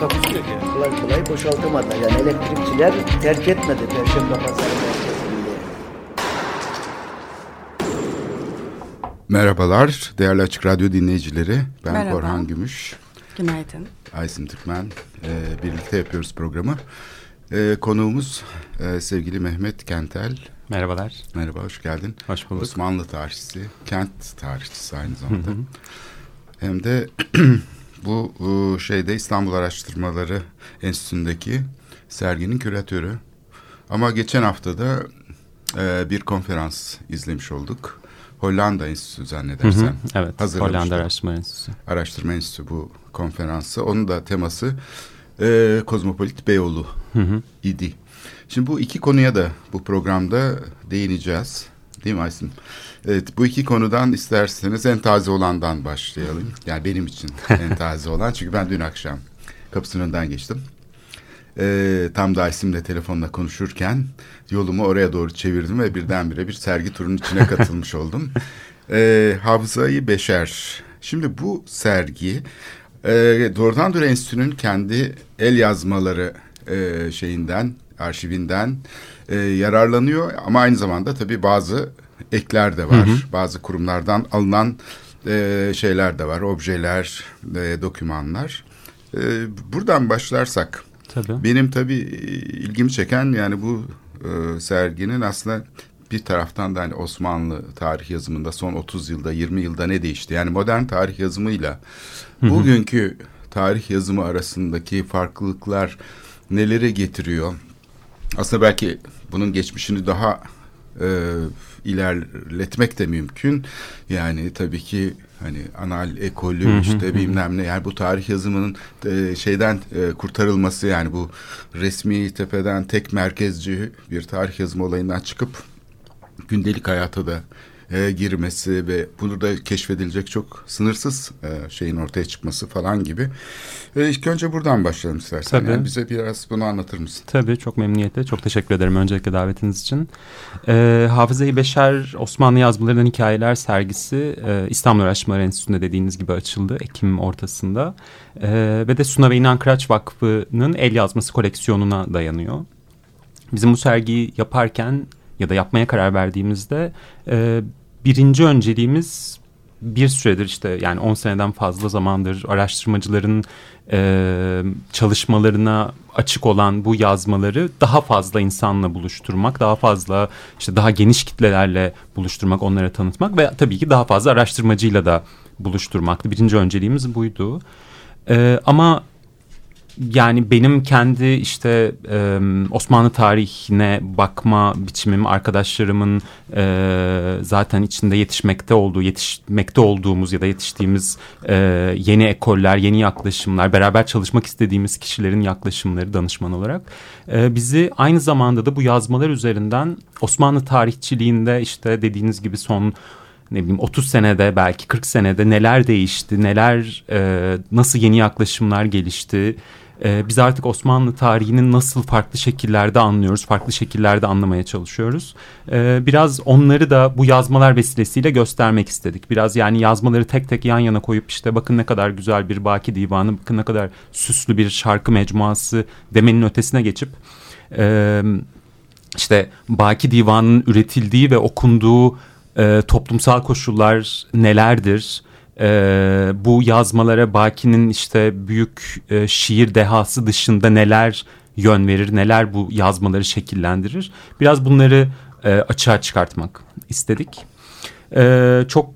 Takusuyor ki. kolay kolay boşaltamadılar. Yani elektrikçiler terk etmedi Perşembe Pazarı. Merhabalar değerli Açık Radyo dinleyicileri. Ben Merhaba. Korhan Gümüş, Günaydın. Aysim Türkmen. Ee, birlikte yapıyoruz programı. Ee, konuğumuz e, sevgili Mehmet Kentel. Merhabalar, Merhaba, hoş geldin. hoş bulduk. Osmanlı tarihçisi, kent tarihçisi aynı zamanda. Hem de bu e, şeyde İstanbul Araştırmaları Enstitüsü'ndeki serginin küratörü. Ama geçen hafta da e, bir konferans izlemiş olduk. Hollanda Enstitüsü Hı zannedersem. hı, evet, hazırlamışlar. Hollanda Araştırma Enstitüsü. Araştırma Enstitüsü bu konferansı. Onun da teması e, Kozmopolit Beyoğlu Hı hı. idi. Şimdi bu iki konuya da bu programda değineceğiz. Değil mi Aysin? Evet bu iki konudan isterseniz en taze olandan başlayalım. Yani benim için en taze olan. Çünkü ben dün akşam kapısının önünden geçtim. Ee, tam da Aysim'le telefonla konuşurken yolumu oraya doğru çevirdim ve birdenbire bir sergi turunun içine katılmış oldum. Ee, Hafızayı Beşer. Şimdi bu sergi e, Doğrudan Doğru Enstitü'nün kendi el yazmaları e, şeyinden, arşivinden e, yararlanıyor. Ama aynı zamanda tabii bazı ekler de var. Bazı kurumlardan alınan e, şeyler de var. Objeler, e, dokümanlar. E, buradan başlarsak Tabii. benim tabii e, ilgimi çeken yani bu e, serginin aslında bir taraftan da hani Osmanlı tarih yazımında son 30 yılda 20 yılda ne değişti? Yani modern tarih yazımıyla bugünkü tarih yazımı arasındaki farklılıklar neleri getiriyor? Aslında belki bunun geçmişini daha e, ilerletmek de mümkün. Yani tabii ki hani anal ekolü işte bilmem ne yani bu tarih yazımının e, şeyden e, kurtarılması yani bu resmi tepeden tek merkezci bir tarih yazımı olayından çıkıp gündelik hayata da e, girmesi ve bunu da keşfedilecek çok sınırsız e, şeyin ortaya çıkması falan gibi. E, ilk önce buradan başlayalım istersen. Tabii. Yani bize biraz bunu anlatır mısın? Tabii çok memnuniyetle. Çok teşekkür ederim öncelikle davetiniz için. Ee, Hafıza-i Beşer Osmanlı Yazmalarından Hikayeler sergisi e, İstanbul Araştırmaları Enstitüsü'nde dediğiniz gibi açıldı Ekim ortasında. Ee, ve de Suna ve İnan Kıraç Vakfı'nın el yazması koleksiyonuna dayanıyor. Bizim bu sergiyi yaparken ya da yapmaya karar verdiğimizde e, birinci önceliğimiz bir süredir işte yani 10 seneden fazla zamandır araştırmacıların e, çalışmalarına açık olan bu yazmaları daha fazla insanla buluşturmak, daha fazla işte daha geniş kitlelerle buluşturmak, onlara tanıtmak ve tabii ki daha fazla araştırmacıyla da buluşturmaktı. Birinci önceliğimiz buydu. E, ama yani benim kendi işte e, Osmanlı tarihine bakma biçimim arkadaşlarımın e, zaten içinde yetişmekte olduğu, yetişmekte olduğumuz ya da yetiştiğimiz e, yeni ekoller, yeni yaklaşımlar, beraber çalışmak istediğimiz kişilerin yaklaşımları danışman olarak e, bizi aynı zamanda da bu yazmalar üzerinden Osmanlı tarihçiliğinde işte dediğiniz gibi son ne bileyim 30 senede belki 40 senede neler değişti, neler e, nasıl yeni yaklaşımlar gelişti. E, biz artık Osmanlı tarihinin nasıl farklı şekillerde anlıyoruz, farklı şekillerde anlamaya çalışıyoruz. E, biraz onları da bu yazmalar vesilesiyle göstermek istedik. Biraz yani yazmaları tek tek yan yana koyup işte bakın ne kadar güzel bir Baki Divanı, bakın ne kadar süslü bir şarkı mecmuası demenin ötesine geçip... E, işte Baki Divanı'nın üretildiği ve okunduğu e, toplumsal koşullar nelerdir? E, bu yazmalara Baki'nin işte büyük e, şiir dehası dışında neler yön verir, neler bu yazmaları şekillendirir? Biraz bunları e, açığa çıkartmak istedik. E, çok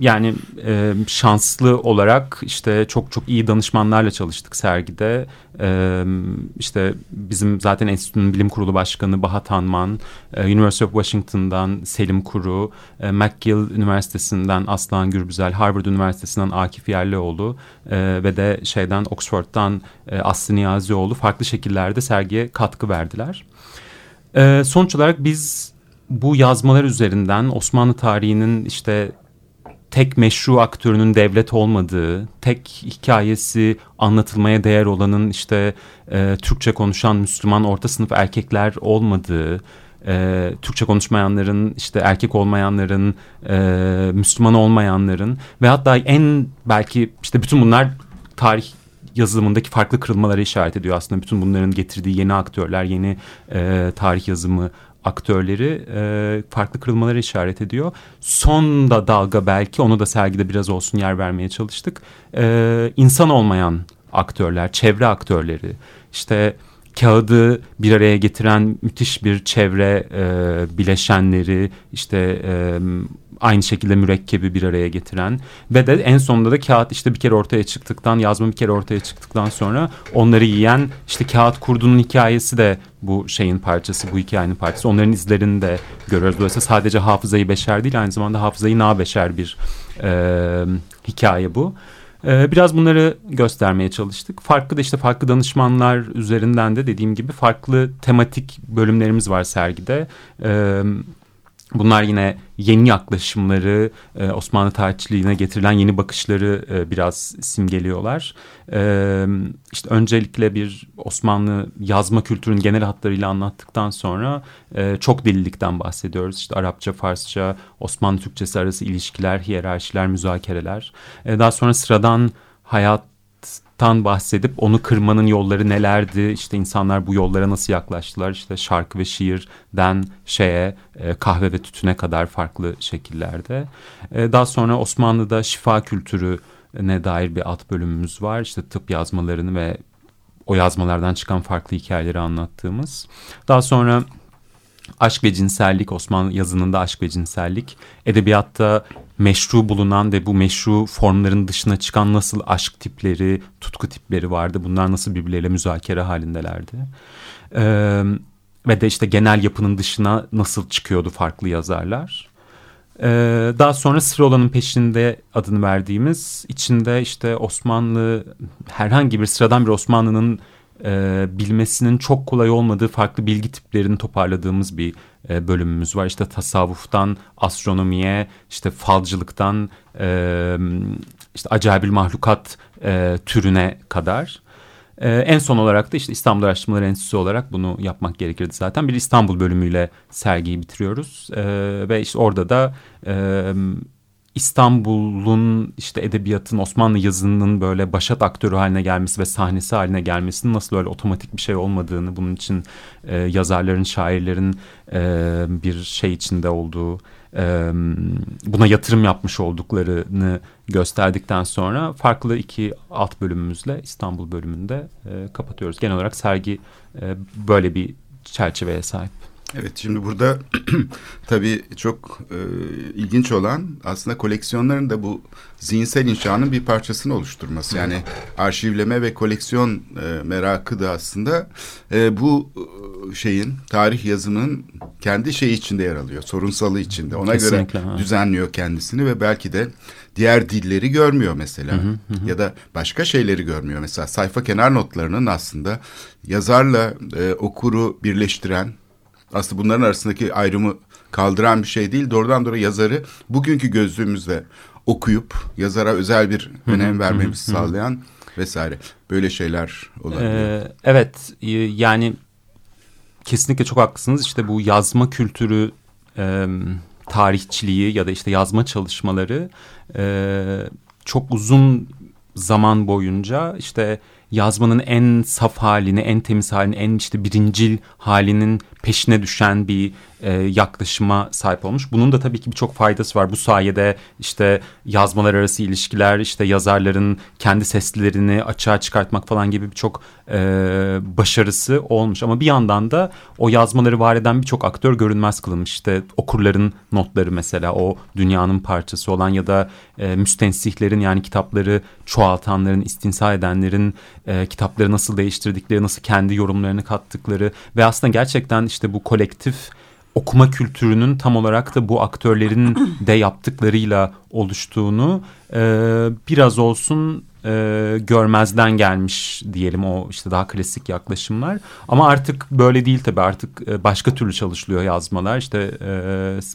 yani e, şanslı olarak işte çok çok iyi danışmanlarla çalıştık sergide. E, işte bizim zaten enstitünün bilim kurulu başkanı Bahat Hanman, e, University of Washington'dan Selim Kuru, e, McGill Üniversitesi'nden Aslan Gürbüzel, Harvard Üniversitesi'nden Akif Yerlioğlu e, ve de şeyden Oxford'dan e, Aslı Niyazioğlu farklı şekillerde sergiye katkı verdiler. E, sonuç olarak biz bu yazmalar üzerinden Osmanlı tarihinin işte tek meşru aktörünün devlet olmadığı, tek hikayesi anlatılmaya değer olanın işte e, Türkçe konuşan Müslüman orta sınıf erkekler olmadığı, e, Türkçe konuşmayanların, işte erkek olmayanların, e, Müslüman olmayanların ve hatta en belki işte bütün bunlar tarih yazılımındaki farklı kırılmalara işaret ediyor aslında. Bütün bunların getirdiği yeni aktörler, yeni e, tarih yazımı aktörleri e, farklı kırılmalara işaret ediyor. Son da dalga belki onu da sergide biraz olsun yer vermeye çalıştık. E, insan olmayan aktörler, çevre aktörleri, işte kağıdı bir araya getiren müthiş bir çevre e, bileşenleri, işte e, aynı şekilde mürekkebi bir araya getiren ve de en sonunda da kağıt işte bir kere ortaya çıktıktan yazma bir kere ortaya çıktıktan sonra onları yiyen işte kağıt kurdunun hikayesi de bu şeyin parçası bu hikayenin parçası onların izlerini de görüyoruz. Dolayısıyla sadece hafızayı beşer değil aynı zamanda hafızayı na beşer bir e, hikaye bu. Biraz bunları göstermeye çalıştık. Farklı da işte farklı danışmanlar üzerinden de dediğim gibi farklı tematik bölümlerimiz var sergide. Bunlar yine yeni yaklaşımları, e, Osmanlı tarihçiliğine getirilen yeni bakışları e, biraz simgeliyorlar. E, işte öncelikle bir Osmanlı yazma kültürünün genel hatlarıyla anlattıktan sonra çok dililikten bahsediyoruz. İşte Arapça, Farsça, Osmanlı Türkçesi arası ilişkiler, hiyerarşiler, müzakereler. Daha sonra sıradan hayat tan bahsedip onu kırmanın yolları nelerdi? İşte insanlar bu yollara nasıl yaklaştılar? İşte şarkı ve şiirden şeye e, kahve ve tütüne kadar farklı şekillerde. E, daha sonra Osmanlı'da şifa kültürü ne dair bir alt bölümümüz var. İşte tıp yazmalarını ve o yazmalardan çıkan farklı hikayeleri anlattığımız. Daha sonra aşk ve cinsellik, Osmanlı yazınında aşk ve cinsellik, edebiyatta meşru bulunan ve bu meşru formların dışına çıkan nasıl aşk tipleri, tutku tipleri vardı. Bunlar nasıl birbirleriyle müzakere halindelerdi. Ee, ve de işte genel yapının dışına nasıl çıkıyordu farklı yazarlar. Ee, daha sonra Sırola'nın peşinde adını verdiğimiz içinde işte Osmanlı herhangi bir sıradan bir Osmanlı'nın e, bilmesinin çok kolay olmadığı farklı bilgi tiplerini toparladığımız bir e, bölümümüz var. İşte tasavvuftan astronomiye, işte falcılıktan e, işte acayip mahlukat e, türüne kadar. Ee, en son olarak da işte İstanbul Araştırmaları Enstitüsü olarak bunu yapmak gerekirdi zaten. Bir İstanbul bölümüyle sergiyi bitiriyoruz. Ee, ve işte orada da e, İstanbul'un işte edebiyatın Osmanlı yazının böyle başat aktörü haline gelmesi ve sahnesi haline gelmesinin nasıl öyle otomatik bir şey olmadığını bunun için e, yazarların, şairlerin e, bir şey içinde olduğu e, buna yatırım yapmış olduklarını gösterdikten sonra farklı iki alt bölümümüzle İstanbul bölümünde e, kapatıyoruz. Genel olarak sergi e, böyle bir çerçeveye sahip. Evet şimdi burada tabii çok e, ilginç olan aslında koleksiyonların da bu zihinsel inşanın bir parçasını oluşturması. Yani arşivleme ve koleksiyon e, merakı da aslında e, bu e, şeyin tarih yazımının kendi şeyi içinde yer alıyor. Sorunsalı içinde. Ona Kesinlikle, göre ha. düzenliyor kendisini ve belki de diğer dilleri görmüyor mesela. Hı hı hı. Ya da başka şeyleri görmüyor. Mesela sayfa kenar notlarının aslında yazarla e, okuru birleştiren aslında bunların arasındaki ayrımı kaldıran bir şey değil. Doğrudan doğru yazarı bugünkü gözlüğümüzle okuyup yazara özel bir önem vermemizi sağlayan vesaire. Böyle şeyler olabiliyor. Ee, evet yani kesinlikle çok haklısınız. İşte bu yazma kültürü e, tarihçiliği ya da işte yazma çalışmaları e, çok uzun zaman boyunca işte yazmanın en saf halini, en temiz halini, en işte birincil halinin peşine düşen bir e, yaklaşıma sahip olmuş. Bunun da tabii ki birçok faydası var. Bu sayede işte yazmalar arası ilişkiler, işte yazarların kendi seslerini açığa çıkartmak falan gibi birçok e, başarısı olmuş. Ama bir yandan da o yazmaları var eden birçok aktör görünmez kılınmış. İşte okurların notları mesela o dünyanın parçası olan ya da e, müstensihlerin yani kitapları çoğaltanların, istinsa edenlerin e, kitapları nasıl değiştirdikleri, nasıl kendi yorumlarını kattıkları ve aslında gerçekten işte bu kolektif okuma kültürünün tam olarak da bu aktörlerin de yaptıklarıyla oluştuğunu e, biraz olsun e, görmezden gelmiş diyelim o işte daha klasik yaklaşımlar. Ama artık böyle değil tabii artık e, başka türlü çalışılıyor yazmalar. İşte e,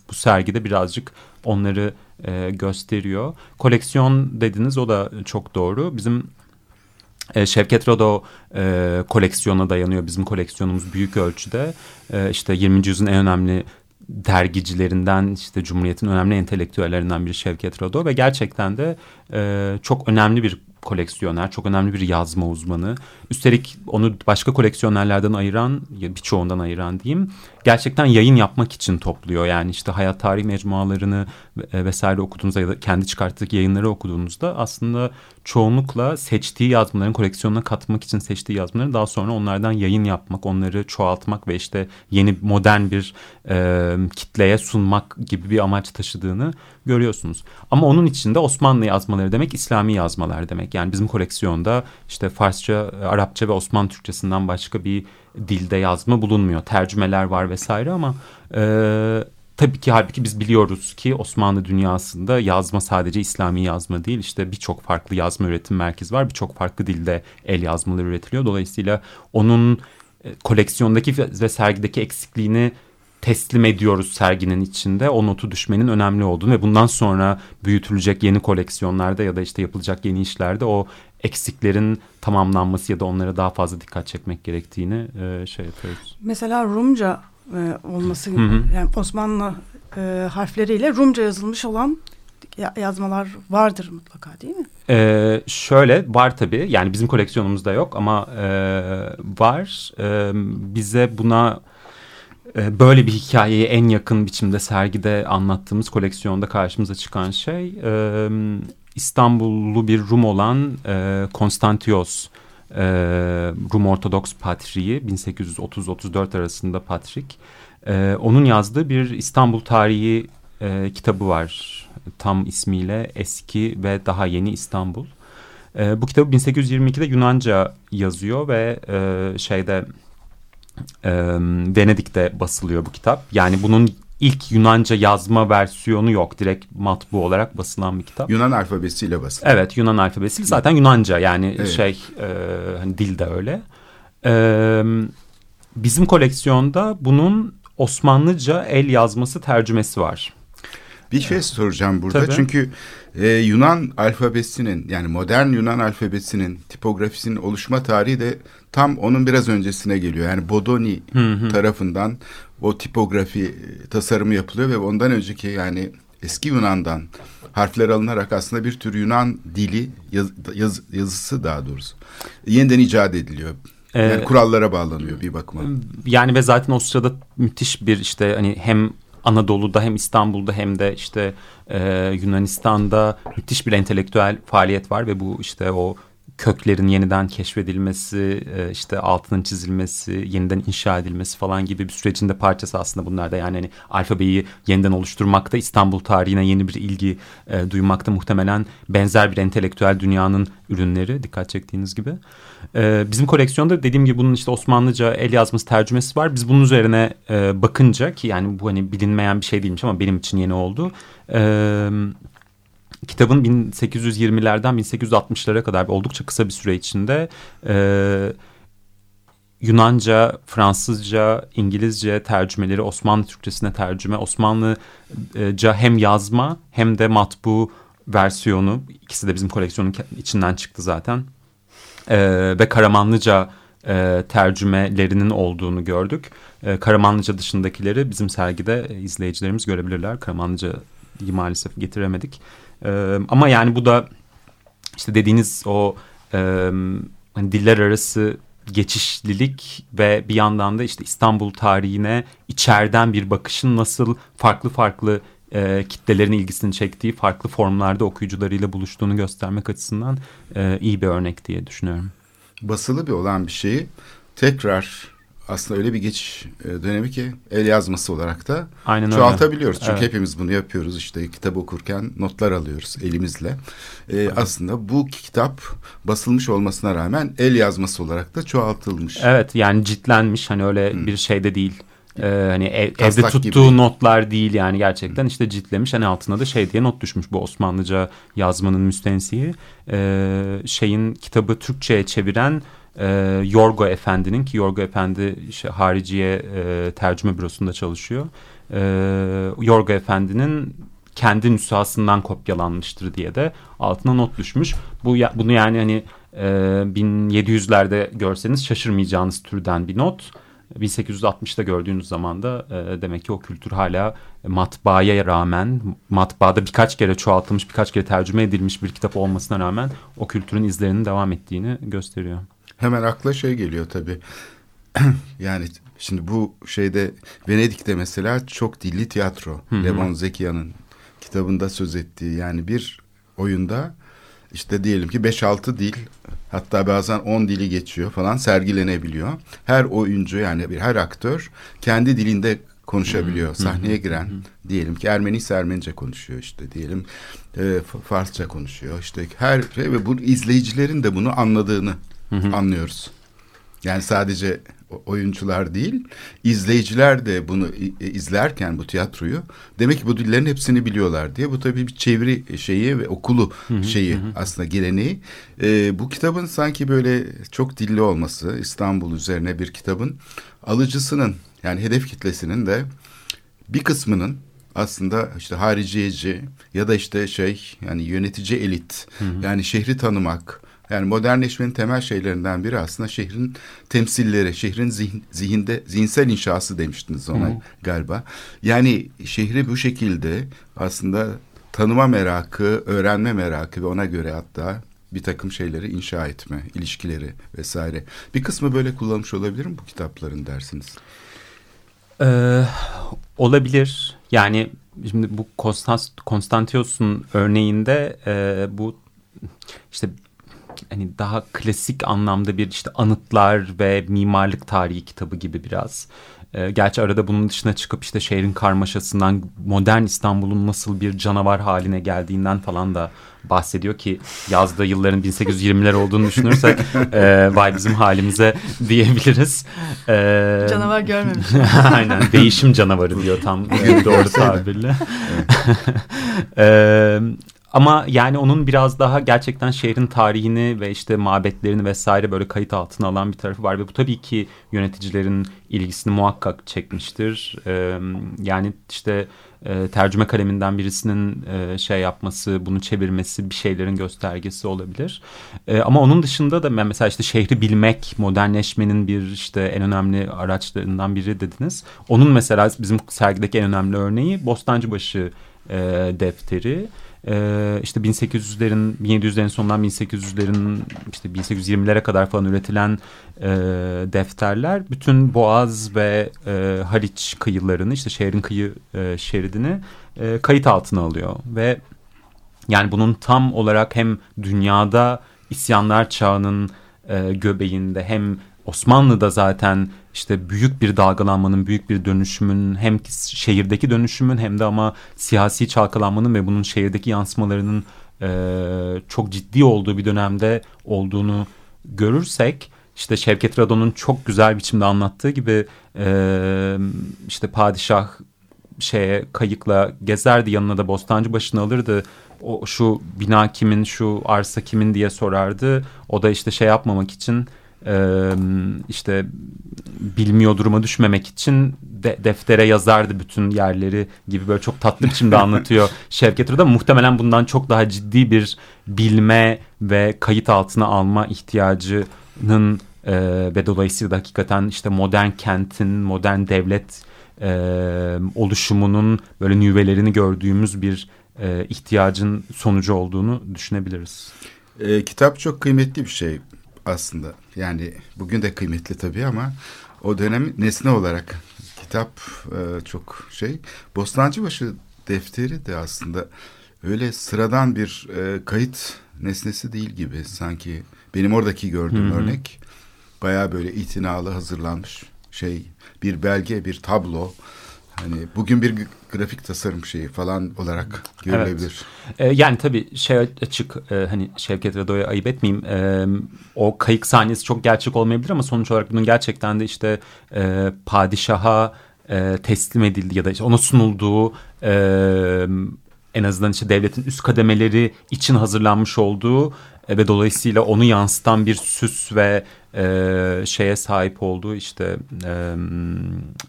bu sergide birazcık onları e, gösteriyor. Koleksiyon dediniz o da çok doğru. Bizim e, Şevket Rodo e, koleksiyona dayanıyor. Bizim koleksiyonumuz büyük ölçüde. E, işte 20. yüzyılın en önemli dergicilerinden işte Cumhuriyet'in önemli entelektüellerinden biri Şevket Rodo ve gerçekten de e, çok önemli bir koleksiyoner, çok önemli bir yazma uzmanı. Üstelik onu başka koleksiyonerlerden ayıran, birçoğundan ayıran diyeyim, gerçekten yayın yapmak için topluyor. Yani işte hayat tarih mecmualarını vesaire okuduğunuzda ya da kendi çıkarttığı yayınları okuduğunuzda aslında çoğunlukla seçtiği yazmaların koleksiyonuna katmak için seçtiği yazmaları daha sonra onlardan yayın yapmak, onları çoğaltmak ve işte yeni modern bir e, kitleye sunmak gibi bir amaç taşıdığını görüyorsunuz. Ama onun içinde Osmanlı yazmaları demek İslami yazmalar demek. Yani bizim koleksiyonda işte Farsça, Arapça ve Osmanlı Türkçesinden başka bir dilde yazma bulunmuyor. Tercümeler var vesaire ama e, tabii ki halbuki biz biliyoruz ki Osmanlı dünyasında yazma sadece İslami yazma değil. İşte birçok farklı yazma üretim merkezi var. Birçok farklı dilde el yazmaları üretiliyor. Dolayısıyla onun e, koleksiyondaki ve sergideki eksikliğini teslim ediyoruz serginin içinde o notu düşmenin önemli olduğunu ve bundan sonra büyütülecek yeni koleksiyonlarda ya da işte yapılacak yeni işlerde o eksiklerin tamamlanması ya da onlara daha fazla dikkat çekmek gerektiğini e, şey yapıyoruz. Mesela Rumca e, olması hı hı. yani Osmanlı e, harfleriyle Rumca yazılmış olan yazmalar vardır mutlaka değil mi? Ee, şöyle var tabii yani bizim koleksiyonumuzda yok ama e, var e, bize buna e, böyle bir hikayeyi en yakın biçimde sergide anlattığımız koleksiyonda karşımıza çıkan şey e, İstanbullu bir Rum olan e, Konstantios e, Rum Ortodoks Patriği 1830-34 arasında Patrik. E, onun yazdığı bir İstanbul tarihi e, kitabı var. Tam ismiyle Eski ve Daha Yeni İstanbul. E, bu kitabı 1822'de Yunanca yazıyor ve e, şeyde e, Venedik'te basılıyor bu kitap. Yani bunun ilk Yunanca yazma versiyonu yok. Direkt matbu olarak basılan bir kitap. Yunan alfabesiyle basılan. Evet Yunan alfabesiyle zaten Yunanca yani evet. şey e, hani dil de öyle. E, bizim koleksiyonda bunun Osmanlıca el yazması tercümesi var. Bir şey soracağım burada Tabii. çünkü e, Yunan alfabesinin yani modern Yunan alfabesinin tipografisinin oluşma tarihi de tam onun biraz öncesine geliyor. Yani Bodoni hı hı. tarafından o tipografi e, tasarımı yapılıyor ve ondan önceki yani eski Yunan'dan harfler alınarak aslında bir tür Yunan dili yaz, yaz, yazısı daha doğrusu yeniden icat ediliyor. Yani ee, kurallara bağlanıyor bir bakıma. Yani ve zaten o sırada müthiş bir işte hani hem Anadolu'da hem İstanbul'da hem de işte e, Yunanistan'da müthiş bir entelektüel faaliyet var ve bu işte o köklerin yeniden keşfedilmesi, e, işte altının çizilmesi, yeniden inşa edilmesi falan gibi bir sürecin de parçası aslında bunlar da. Yani hani alfabeyi yeniden oluşturmakta, İstanbul tarihine yeni bir ilgi e, duymakta muhtemelen benzer bir entelektüel dünyanın ürünleri dikkat çektiğiniz gibi. E, bizim koleksiyonda dediğim gibi bunun işte Osmanlıca el yazması tercümesi var. Biz bunun üzerine e, bakınca ki yani bu hani bilinmeyen bir şey değilmiş ama benim için yeni oldu. Evet kitabın 1820'lerden 1860'lara kadar oldukça kısa bir süre içinde e, Yunanca, Fransızca, İngilizce tercümeleri Osmanlı Türkçesine tercüme, Osmanlıca hem yazma hem de matbu versiyonu ikisi de bizim koleksiyonun içinden çıktı zaten e, ve Karamanlıca e, tercümelerinin olduğunu gördük. E, Karamanlıca dışındakileri bizim sergide izleyicilerimiz görebilirler. Karamanlıca'yı maalesef getiremedik. E, ama yani bu da işte dediğiniz o e, hani diller arası geçişlilik ve bir yandan da işte İstanbul tarihine içeriden bir bakışın nasıl farklı farklı e, kitlelerin ilgisini çektiği farklı formlarda okuyucularıyla buluştuğunu göstermek açısından e, iyi bir örnek diye düşünüyorum. Basılı bir olan bir şeyi tekrar aslında öyle bir geçiş e, dönemi ki el yazması olarak da Aynen öyle. çoğaltabiliyoruz. Çünkü Evet. hepimiz bunu yapıyoruz. İşte kitap okurken notlar alıyoruz elimizle. E, aslında bu kitap basılmış olmasına rağmen el yazması olarak da çoğaltılmış. Evet yani ciltlenmiş hani öyle bir şey de değil. Ee, hani ev- evde tuttuğu gibi. notlar değil yani gerçekten işte ciltlemiş hani altına da şey diye not düşmüş bu Osmanlıca yazmanın müstensiği Ee, şeyin kitabı Türkçe'ye çeviren e, Yorgo Efendi'nin ki Yorgo Efendi işte, hariciye e, tercüme bürosunda çalışıyor. Ee, Yorgo Efendi'nin kendi nüshasından kopyalanmıştır diye de altına not düşmüş. Bu ya- bunu yani hani e, 1700'lerde görseniz şaşırmayacağınız türden bir not. 1860'da gördüğünüz zaman da e, demek ki o kültür hala matbaaya rağmen matbaada birkaç kere çoğaltılmış birkaç kere tercüme edilmiş bir kitap olmasına rağmen o kültürün izlerinin devam ettiğini gösteriyor. Hemen akla şey geliyor tabii. yani şimdi bu şeyde Venedik'te mesela çok dilli tiyatro. Levon Zekia'nın kitabında söz ettiği yani bir oyunda işte diyelim ki 5-6 dil hatta bazen 10 dili geçiyor falan sergilenebiliyor. Her oyuncu yani bir her aktör kendi dilinde konuşabiliyor. Sahneye giren diyelim ki Ermeni Ermenice konuşuyor işte diyelim e, Farsça konuşuyor. İşte her şey ve bu izleyicilerin de bunu anladığını anlıyoruz. Yani sadece oyuncular değil, izleyiciler de bunu i- izlerken bu tiyatroyu demek ki bu dillerin hepsini biliyorlar diye. Bu tabii bir çeviri şeyi ve okulu şeyi aslında geleneği. Ee, bu kitabın sanki böyle çok dilli olması, İstanbul üzerine bir kitabın alıcısının yani hedef kitlesinin de bir kısmının aslında işte hariciyeci ya da işte şey yani yönetici elit yani şehri tanımak yani modernleşmenin temel şeylerinden biri aslında şehrin temsilleri, şehrin zihin, zihinde zihinsel inşası demiştiniz ona galiba. Yani şehri bu şekilde aslında tanıma merakı, öğrenme merakı ve ona göre hatta bir takım şeyleri inşa etme, ilişkileri vesaire. Bir kısmı böyle kullanmış olabilir mi bu kitapların dersiniz? Ee, olabilir. Yani şimdi bu Konstant, Konstantios'un örneğinde e, bu işte hani daha klasik anlamda bir işte anıtlar ve mimarlık tarihi kitabı gibi biraz. Ee, gerçi arada bunun dışına çıkıp işte şehrin karmaşasından modern İstanbul'un nasıl bir canavar haline geldiğinden falan da bahsediyor ki yazdığı yılların 1820'ler olduğunu düşünürsek e, vay bizim halimize diyebiliriz. Ee, Canavar görmemiş. Aynen değişim canavarı diyor tam doğru tabirle. Ee, ama yani onun biraz daha gerçekten şehrin tarihini ve işte mabetlerini vesaire böyle kayıt altına alan bir tarafı var ve bu tabii ki yöneticilerin ilgisini muhakkak çekmiştir. Ee, yani işte e, tercüme kaleminden birisinin e, şey yapması, bunu çevirmesi bir şeylerin göstergesi olabilir. E, ama onun dışında da mesela işte şehri bilmek, modernleşmenin bir işte en önemli araçlarından biri dediniz. Onun mesela bizim sergideki en önemli örneği Bostancıbaşı e, defteri. Ee, işte 1800'lerin 1700'lerin sonundan 1800'lerin işte 1820'lere kadar falan üretilen e, defterler bütün Boğaz ve e, Haliç kıyılarını işte şehrin kıyı e, şeridini e, kayıt altına alıyor ve yani bunun tam olarak hem dünyada isyanlar çağının e, göbeğinde hem Osmanlı'da zaten işte büyük bir dalgalanmanın, büyük bir dönüşümün hem şehirdeki dönüşümün hem de ama siyasi çalkalanmanın ve bunun şehirdeki yansımalarının e, çok ciddi olduğu bir dönemde olduğunu görürsek işte Şevket Radon'un çok güzel biçimde anlattığı gibi e, işte padişah şeye kayıkla gezerdi yanına da bostancı başını alırdı. O şu bina kimin şu arsa kimin diye sorardı. O da işte şey yapmamak için e, işte bilmiyor duruma düşmemek için de, deftere yazardı bütün yerleri gibi böyle çok tatlı biçimde anlatıyor Şevket Rıda muhtemelen bundan çok daha ciddi bir bilme ve kayıt altına alma ihtiyacının e, ve dolayısıyla da hakikaten işte modern kentin modern devlet e, oluşumunun böyle nüvelerini gördüğümüz bir e, ihtiyacın sonucu olduğunu düşünebiliriz. E, kitap çok kıymetli bir şey. Aslında. Yani bugün de kıymetli tabii ama o dönem nesne olarak kitap e, çok şey. Bostancıbaşı defteri de aslında öyle sıradan bir e, kayıt nesnesi değil gibi sanki. Benim oradaki gördüğüm Hı hı. örnek bayağı böyle itinalı hazırlanmış şey bir belge bir tablo. Hani bugün bir grafik tasarım şeyi falan olarak görülebilir. E, yani tabii şey açık e, hani Şevket Redo'ya ayıp etmeyeyim. E, o kayık sahnesi çok gerçek olmayabilir ama sonuç olarak bunun gerçekten de işte e, padişaha e, teslim edildi ya da işte ona sunulduğu e, en azından işte devletin üst kademeleri için hazırlanmış olduğu ve dolayısıyla onu yansıtan bir süs ve e, şeye sahip olduğu işte e,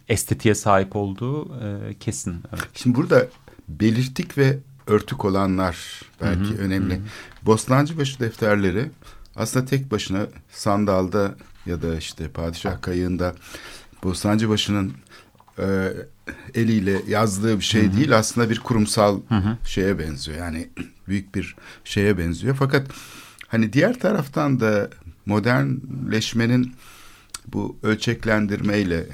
estetiğe sahip olduğu e, kesin. Evet. Şimdi burada belirtik ve örtük olanlar belki önemli. Bostancıbaşı defterleri aslında tek başına sandalda ya da işte padişah kayığında Bostancıbaşı'nın e, eliyle yazdığı bir şey değil aslında bir kurumsal şeye benziyor. Yani büyük bir şeye benziyor. Fakat hani diğer taraftan da modernleşmenin bu ölçeklendirmeyle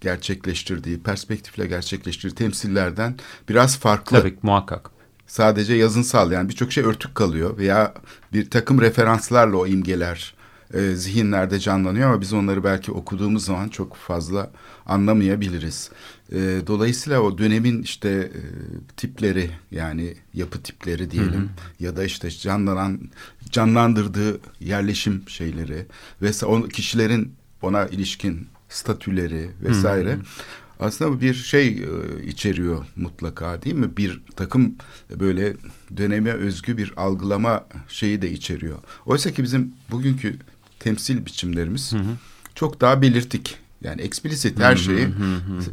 gerçekleştirdiği, perspektifle gerçekleştirdiği temsillerden biraz farklı. Tabii muhakkak. Sadece yazınsal yani birçok şey örtük kalıyor veya bir takım referanslarla o imgeler e, zihinlerde canlanıyor ama biz onları belki okuduğumuz zaman çok fazla anlamayabiliriz. E, dolayısıyla o dönemin işte e, tipleri yani yapı tipleri diyelim ya da işte canlanan canlandırdığı yerleşim şeyleri ve o kişilerin ona ilişkin statüleri vesaire. Aslında bu bir şey e, içeriyor mutlaka değil mi? Bir takım böyle döneme özgü bir algılama şeyi de içeriyor. Oysa ki bizim bugünkü temsil biçimlerimiz çok daha belirtik. Yani eksplisit her şeyi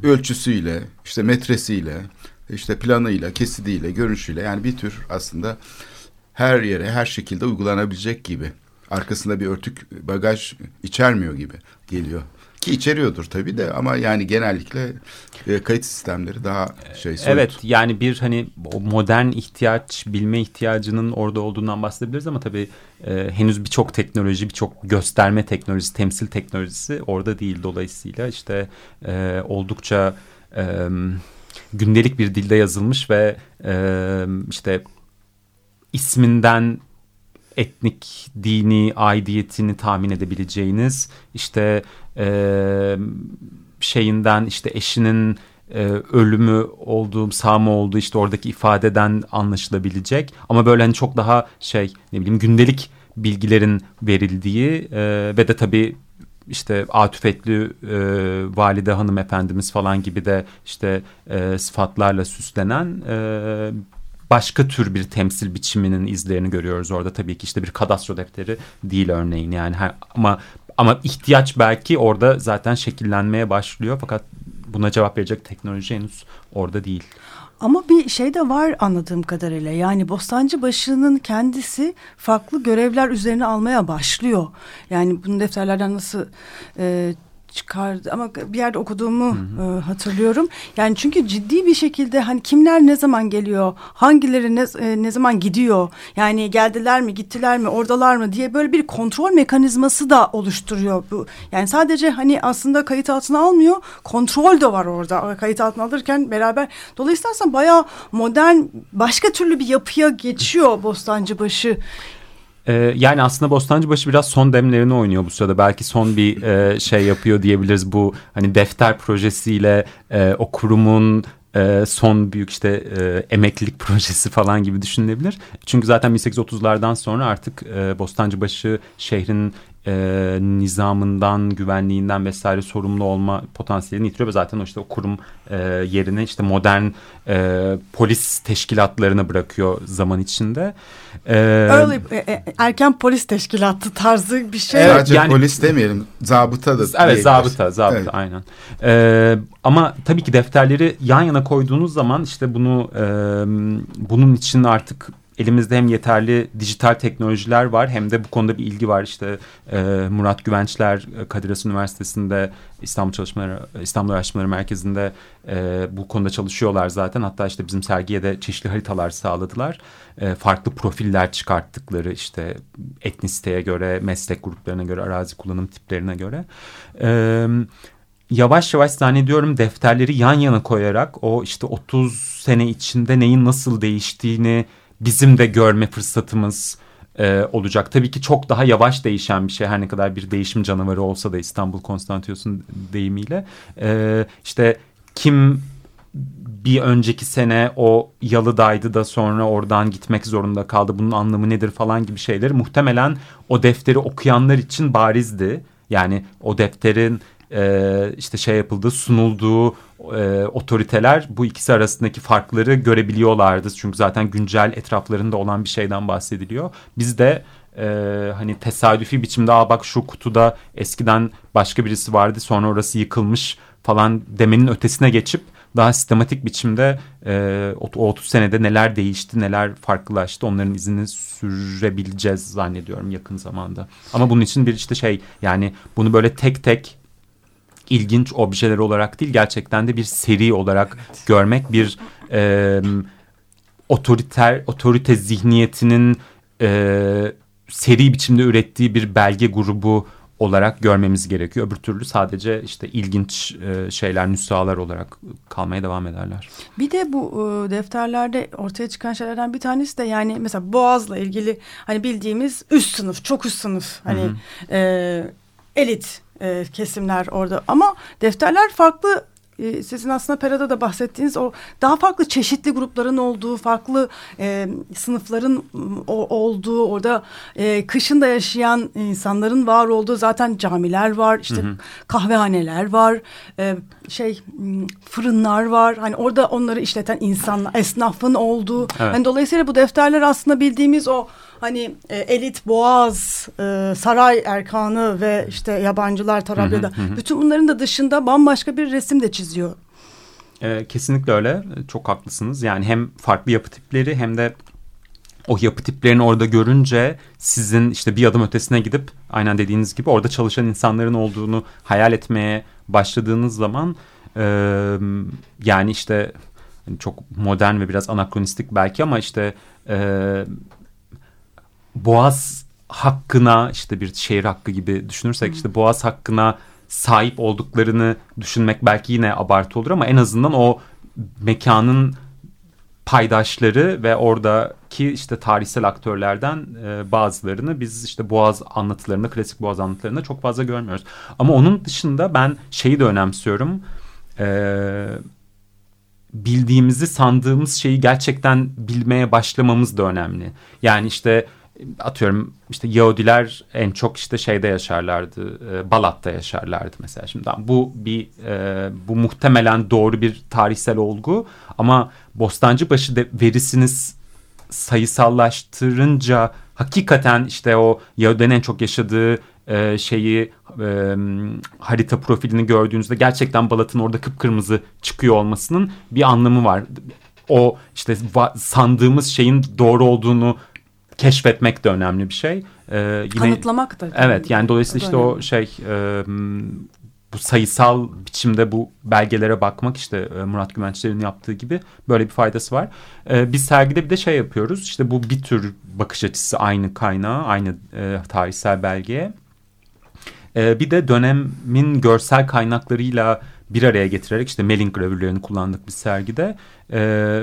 ölçüsüyle, işte metresiyle, işte planıyla, kesidiyle, görünüşüyle yani bir tür aslında her yere her şekilde uygulanabilecek gibi. Arkasında bir örtük bagaj içermiyor gibi geliyor. Ki içeriyordur tabii de ama yani genellikle e, kayıt sistemleri daha şey soyut. Evet yani bir hani modern ihtiyaç, bilme ihtiyacının orada olduğundan bahsedebiliriz ama tabii e, henüz birçok teknoloji, birçok gösterme teknolojisi, temsil teknolojisi orada değil. Dolayısıyla işte e, oldukça e, gündelik bir dilde yazılmış ve e, işte isminden etnik, dini aidiyetini tahmin edebileceğiniz işte e, şeyinden işte eşinin e, ölümü olduğu, sağ mı olduğu işte oradaki ifadeden anlaşılabilecek ama böyle hani çok daha şey ne bileyim gündelik bilgilerin verildiği e, ve de tabii işte Atüfetli e, valide hanımefendimiz falan gibi de işte e, sıfatlarla süslenen e, başka tür bir temsil biçiminin izlerini görüyoruz orada. Tabii ki işte bir kadastro defteri değil örneğin yani ama ama ihtiyaç belki orada zaten şekillenmeye başlıyor fakat buna cevap verecek teknoloji henüz orada değil. Ama bir şey de var anladığım kadarıyla. Yani Bostancıbaşı'nın kendisi farklı görevler üzerine almaya başlıyor. Yani bunu defterlerden nasıl e, çıkardı ama bir yerde okuduğumu e, hatırlıyorum. Yani çünkü ciddi bir şekilde hani kimler ne zaman geliyor, hangileri ne, e, ne zaman gidiyor, yani geldiler mi, gittiler mi, oradalar mı diye böyle bir kontrol mekanizması da oluşturuyor bu. Yani sadece hani aslında kayıt altına almıyor, kontrol de var orada kayıt altına alırken beraber. Dolayısıyla aslında bayağı modern, başka türlü bir yapıya geçiyor Bostancıbaşı. Ee, yani aslında Bostancıbaşı biraz son demlerini oynuyor bu sırada. Belki son bir e, şey yapıyor diyebiliriz. Bu hani defter projesiyle e, o kurumun e, son büyük işte e, emeklilik projesi falan gibi düşünülebilir. Çünkü zaten 1830'lardan sonra artık e, Bostancıbaşı şehrin e, nizamından, güvenliğinden vesaire sorumlu olma potansiyelini yitiriyor ve zaten o işte o kurum e, yerine işte modern e, polis teşkilatlarına bırakıyor zaman içinde. E, Early, e, e, erken polis teşkilatı tarzı bir şey. Evet, Sadece yani- polis demeyelim, zabıta da Evet zabıta zabıta Evet. aynen. Ee, ama tabii ki defterleri yan yana koyduğunuz zaman işte bunu e, bunun için artık elimizde hem yeterli dijital teknolojiler var hem de bu konuda bir ilgi var. İşte e, Murat Güvençler e, Kadir Has Üniversitesi'nde İstanbul Çalışmaları İstanbul Araştırmaları Merkezi'nde e, bu konuda çalışıyorlar zaten. Hatta işte bizim sergiye de çeşitli haritalar sağladılar. E, farklı profiller çıkarttıkları işte etnisiteye göre, meslek gruplarına göre, arazi kullanım tiplerine göre. Evet yavaş yavaş zannediyorum defterleri yan yana koyarak o işte 30 sene içinde neyin nasıl değiştiğini bizim de görme fırsatımız e, olacak. Tabii ki çok daha yavaş değişen bir şey her ne kadar bir değişim canavarı olsa da İstanbul Konstantinos'un deyimiyle. E, işte kim bir önceki sene o yalıdaydı da sonra oradan gitmek zorunda kaldı. Bunun anlamı nedir falan gibi şeyleri muhtemelen o defteri okuyanlar için barizdi. Yani o defterin e, işte şey yapıldığı sunulduğu e, otoriteler bu ikisi arasındaki farkları görebiliyorlardı. Çünkü zaten güncel etraflarında olan bir şeyden bahsediliyor. Biz de e, hani tesadüfi biçimde Aa, bak şu kutuda eskiden başka birisi vardı sonra orası yıkılmış falan demenin ötesine geçip daha sistematik biçimde e, o 30 senede neler değişti, neler farklılaştı onların izini sürebileceğiz zannediyorum yakın zamanda. Ama bunun için bir işte şey yani bunu böyle tek tek ilginç objeler olarak değil gerçekten de bir seri olarak evet. görmek bir e, otoriter otorite zihniyetinin e, seri biçimde ürettiği bir belge grubu olarak görmemiz gerekiyor. Öbür türlü sadece işte ilginç şeyler, nüshalar olarak kalmaya devam ederler. Bir de bu defterlerde ortaya çıkan şeylerden bir tanesi de yani mesela Boğaz'la ilgili hani bildiğimiz üst sınıf, çok üst sınıf hani hı hı. E, elit e, kesimler orada ama defterler farklı e, sizin aslında Pera'da da bahsettiğiniz o daha farklı çeşitli grupların olduğu, farklı e, sınıfların o, olduğu, orada e, kışın da yaşayan insanların var olduğu zaten camiler var, işte hı hı. kahvehaneler var, e, şey fırınlar var. Hani orada onları işleten insanlar, esnafın olduğu. Evet. Yani dolayısıyla bu defterler aslında bildiğimiz o hani e, elit boğaz, e, saray erkanı ve işte yabancılar Tarabya'da bütün bunların da dışında bambaşka bir resim de çiziyor. E, kesinlikle öyle. Çok haklısınız. Yani hem farklı yapı tipleri hem de o yapı tiplerini orada görünce sizin işte bir adım ötesine gidip aynen dediğiniz gibi orada çalışan insanların olduğunu hayal etmeye başladığınız zaman e, yani işte çok modern ve biraz anakronistik belki ama işte e, Boğaz hakkına işte bir şehir hakkı gibi düşünürsek işte Boğaz hakkına sahip olduklarını düşünmek belki yine abartı olur ama en azından o mekanın paydaşları ve oradaki işte tarihsel aktörlerden e, bazılarını biz işte Boğaz anlatılarında, klasik Boğaz anlatılarında çok fazla görmüyoruz. Ama onun dışında ben şeyi de önemsiyorum. E, bildiğimizi sandığımız şeyi gerçekten bilmeye başlamamız da önemli. Yani işte atıyorum işte Yahudiler en çok işte şeyde yaşarlardı e, Balat'ta yaşarlardı mesela şimdi bu bir e, bu muhtemelen doğru bir tarihsel olgu ama Bostancıbaşı verisiniz sayısallaştırınca hakikaten işte o Yahudilerin en çok yaşadığı e, şeyi harita profilini gördüğünüzde gerçekten Balat'ın orada kıpkırmızı çıkıyor olmasının bir anlamı var. O işte sandığımız şeyin doğru olduğunu keşfetmek de önemli bir şey. Ee, yine, Kanıtlamak da. Evet yani dolayısıyla işte o şey e, bu sayısal biçimde bu belgelere bakmak işte Murat Güvençler'in yaptığı gibi böyle bir faydası var. E, biz sergide bir de şey yapıyoruz işte bu bir tür bakış açısı aynı kaynağı aynı e, tarihsel belgeye. Bir de dönemin görsel kaynaklarıyla bir araya getirerek işte Melling gravürlerini kullandık bir sergide. Ee,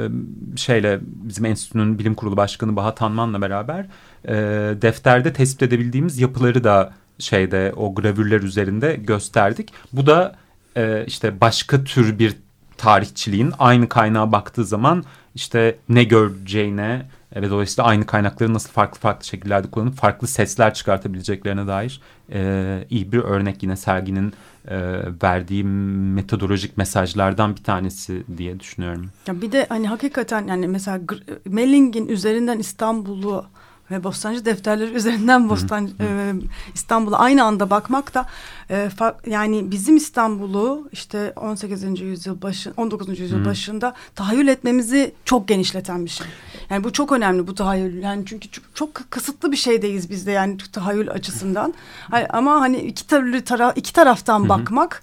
şeyle bizim enstitünün bilim kurulu başkanı Baha Tanman'la beraber e, defterde tespit edebildiğimiz yapıları da şeyde o gravürler üzerinde gösterdik. Bu da e, işte başka tür bir tarihçiliğin aynı kaynağa baktığı zaman işte ne göreceğine ve dolayısıyla aynı kaynakları nasıl farklı farklı şekillerde kullanıp farklı sesler çıkartabileceklerine dair e, iyi bir örnek yine serginin e, verdiği metodolojik mesajlardan bir tanesi diye düşünüyorum. Ya bir de hani hakikaten yani mesela Melling'in üzerinden İstanbul'u ve Bostancı defterleri üzerinden Bostancı e, İstanbul'a aynı anda bakmak da e, yani bizim İstanbul'u işte 18. yüzyıl başı 19. yüzyıl başında tahayyül etmemizi çok genişleten bir şey. Yani bu çok önemli bu tahayyül. Yani çünkü çok, çok kısıtlı bir şeydeyiz biz de yani tahayyül açısından. Ama hani iki türlü tara iki taraftan bakmak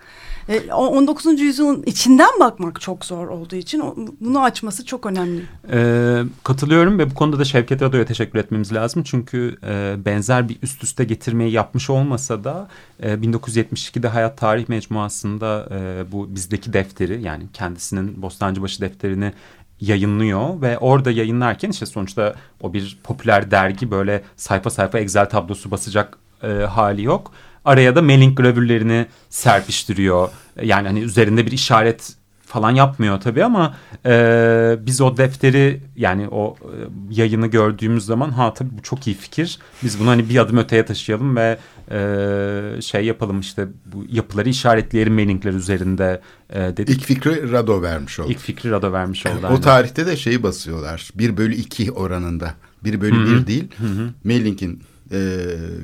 e, o 19. yüzyılın içinden bakmak çok zor olduğu için bunu açması çok önemli. Ee, katılıyorum ve bu konuda da Şevket Rado'ya teşekkür etmemiz lazım. Çünkü e, benzer bir üst üste getirmeyi yapmış olmasa da e, 1972'de Hayat Tarih Mecmuası'nda e, bu bizdeki defteri yani kendisinin Bostancıbaşı defterini yayınlıyor ve orada yayınlarken işte sonuçta o bir popüler dergi böyle sayfa sayfa Excel tablosu basacak e, hali yok. Araya da Melling gravürlerini serpiştiriyor. Yani hani üzerinde bir işaret falan yapmıyor tabii ama e, biz o defteri yani o e, yayını gördüğümüz zaman ha tabii bu çok iyi fikir. Biz bunu hani bir adım öteye taşıyalım ve e, şey yapalım işte bu yapıları işaretleyelim mailingler üzerinde e, dedik. İlk fikri Rado vermiş oldu. İlk fikri Rado vermiş oldu. o aynen. tarihte de şeyi basıyorlar. 1 bölü 2 oranında. 1 bölü 1 değil. Mailing'in e,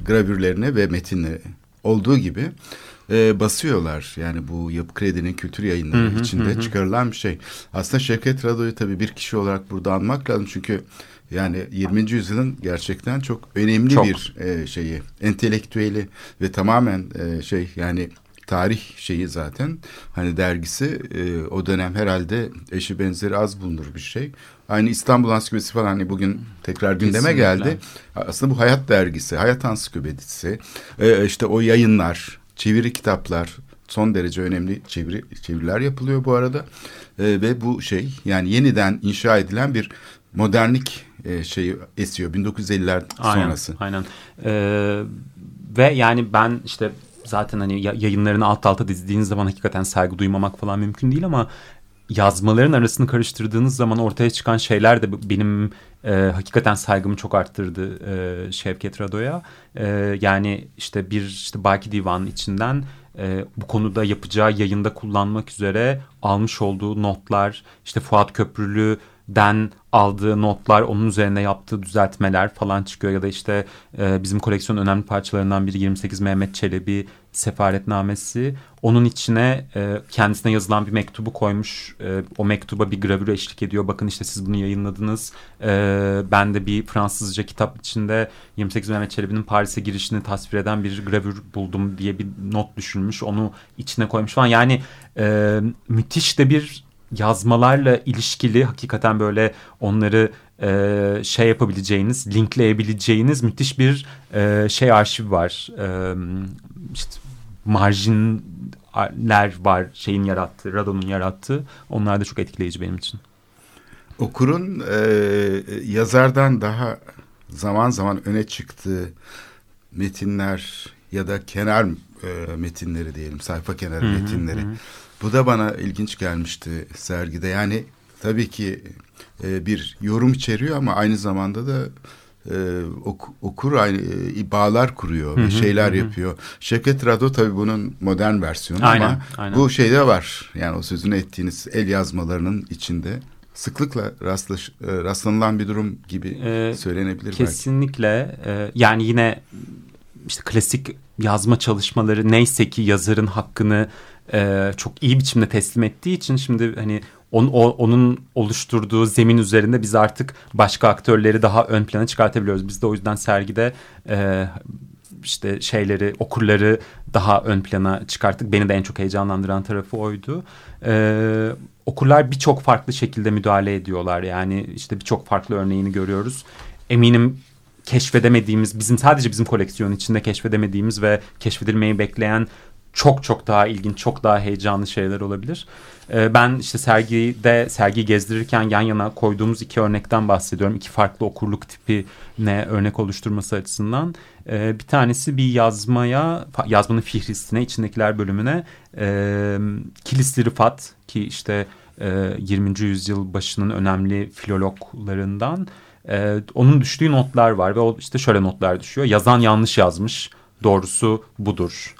gravürlerine ve metinleri olduğu gibi e, basıyorlar. Yani bu Yapı Kredi'nin kültür yayınları içinde çıkarılan bir şey. Aslında Şevket Rado'yu tabii bir kişi olarak burada anmak lazım. Çünkü yani 20. yüzyılın gerçekten çok önemli Çok. bir e, şeyi, entelektüeli ve tamamen e, şey yani tarih şeyi zaten hani dergisi e, o dönem herhalde eşi benzeri az bulunur bir şey. Aynı İstanbul Ansiklopedisi falan hani bugün tekrar gündeme Kesinlikle. geldi. Aslında bu Hayat Dergisi, Hayat Ansiklopedisi, e, işte o yayınlar, çeviri kitaplar son derece önemli çeviri çeviriler yapılıyor bu arada. E, ve bu şey yani yeniden inşa edilen bir modernlik e, şeyi esiyor 1950'ler Aynen, sonrası. Aynen. Ee, ve yani ben işte zaten hani ya- yayınlarını alt alta dizdiğiniz zaman hakikaten saygı duymamak falan mümkün değil ama yazmaların arasını karıştırdığınız zaman ortaya çıkan şeyler de benim e, hakikaten saygımı çok arttırdı e, Şevket Rado'ya. E, yani işte bir işte Baki Divan'ın içinden e, bu konuda yapacağı yayında kullanmak üzere almış olduğu notlar işte Fuat Köprülü'den aldığı notlar onun üzerine yaptığı düzeltmeler falan çıkıyor ya da işte e, bizim koleksiyonun önemli parçalarından biri 28 Mehmet Çelebi sefaretnamesi onun içine e, kendisine yazılan bir mektubu koymuş E, o mektuba bir gravür eşlik ediyor. Bakın işte siz bunu yayınladınız. E, ben de bir Fransızca kitap içinde 28 Mehmet Çelebi'nin Paris'e girişini tasvir eden bir gravür buldum diye bir not düşürmüş onu içine koymuş falan. Yani e, müthiş de bir yazmalarla ilişkili hakikaten böyle onları e, şey yapabileceğiniz, linkleyebileceğiniz müthiş bir e, şey arşiv var. E, işte marjinler var şeyin yarattığı, Rado'nun yarattığı. Onlar da çok etkileyici benim için. Okurun e, yazardan daha zaman zaman öne çıktığı metinler ya da kenar e, metinleri diyelim, sayfa kenarı metinleri. Bu da bana ilginç gelmişti sergide. Yani tabii ki e, bir yorum içeriyor ama aynı zamanda da e, ok- okur aynı e, bağlar kuruyor, bir şeyler yapıyor. Şevket Rado tabii bunun modern versiyonu Aynen, ama aynen. bu şeyde var. Yani o sözünü ettiğiniz el yazmalarının içinde sıklıkla rastlaş, e, rastlanılan bir durum gibi Ee, söylenebilir belki. Kesinlikle. e, yani yine işte klasik yazma çalışmaları neyse ki yazarın hakkını e, çok iyi biçimde teslim ettiği için şimdi hani on, o- onun oluşturduğu zemin üzerinde biz artık başka aktörleri daha ön plana çıkartabiliyoruz. Biz de o yüzden sergide e, işte şeyleri okurları daha ön plana çıkarttık. Beni de en çok heyecanlandıran tarafı oydu. Ee, okurlar birçok farklı şekilde müdahale ediyorlar. Yani işte birçok farklı örneğini görüyoruz. Eminim keşfedemediğimiz, bizim sadece bizim koleksiyon içinde keşfedemediğimiz ve keşfedilmeyi bekleyen çok çok daha ilginç, çok daha heyecanlı şeyler olabilir. Ee, ben işte sergide, sergiyi gezdirirken yan yana koyduğumuz iki örnekten bahsediyorum. İki farklı okurluk tipi ne örnek oluşturması açısından. Ee, bir tanesi bir yazmaya, yazmanın fihristine, içindekiler bölümüne e, Kilisli Rıfat ki işte e, 20. yüzyıl başının önemli filologlarından e, onun düştüğü notlar var ve o işte şöyle notlar düşüyor. Yazan yanlış yazmış, doğrusu budur.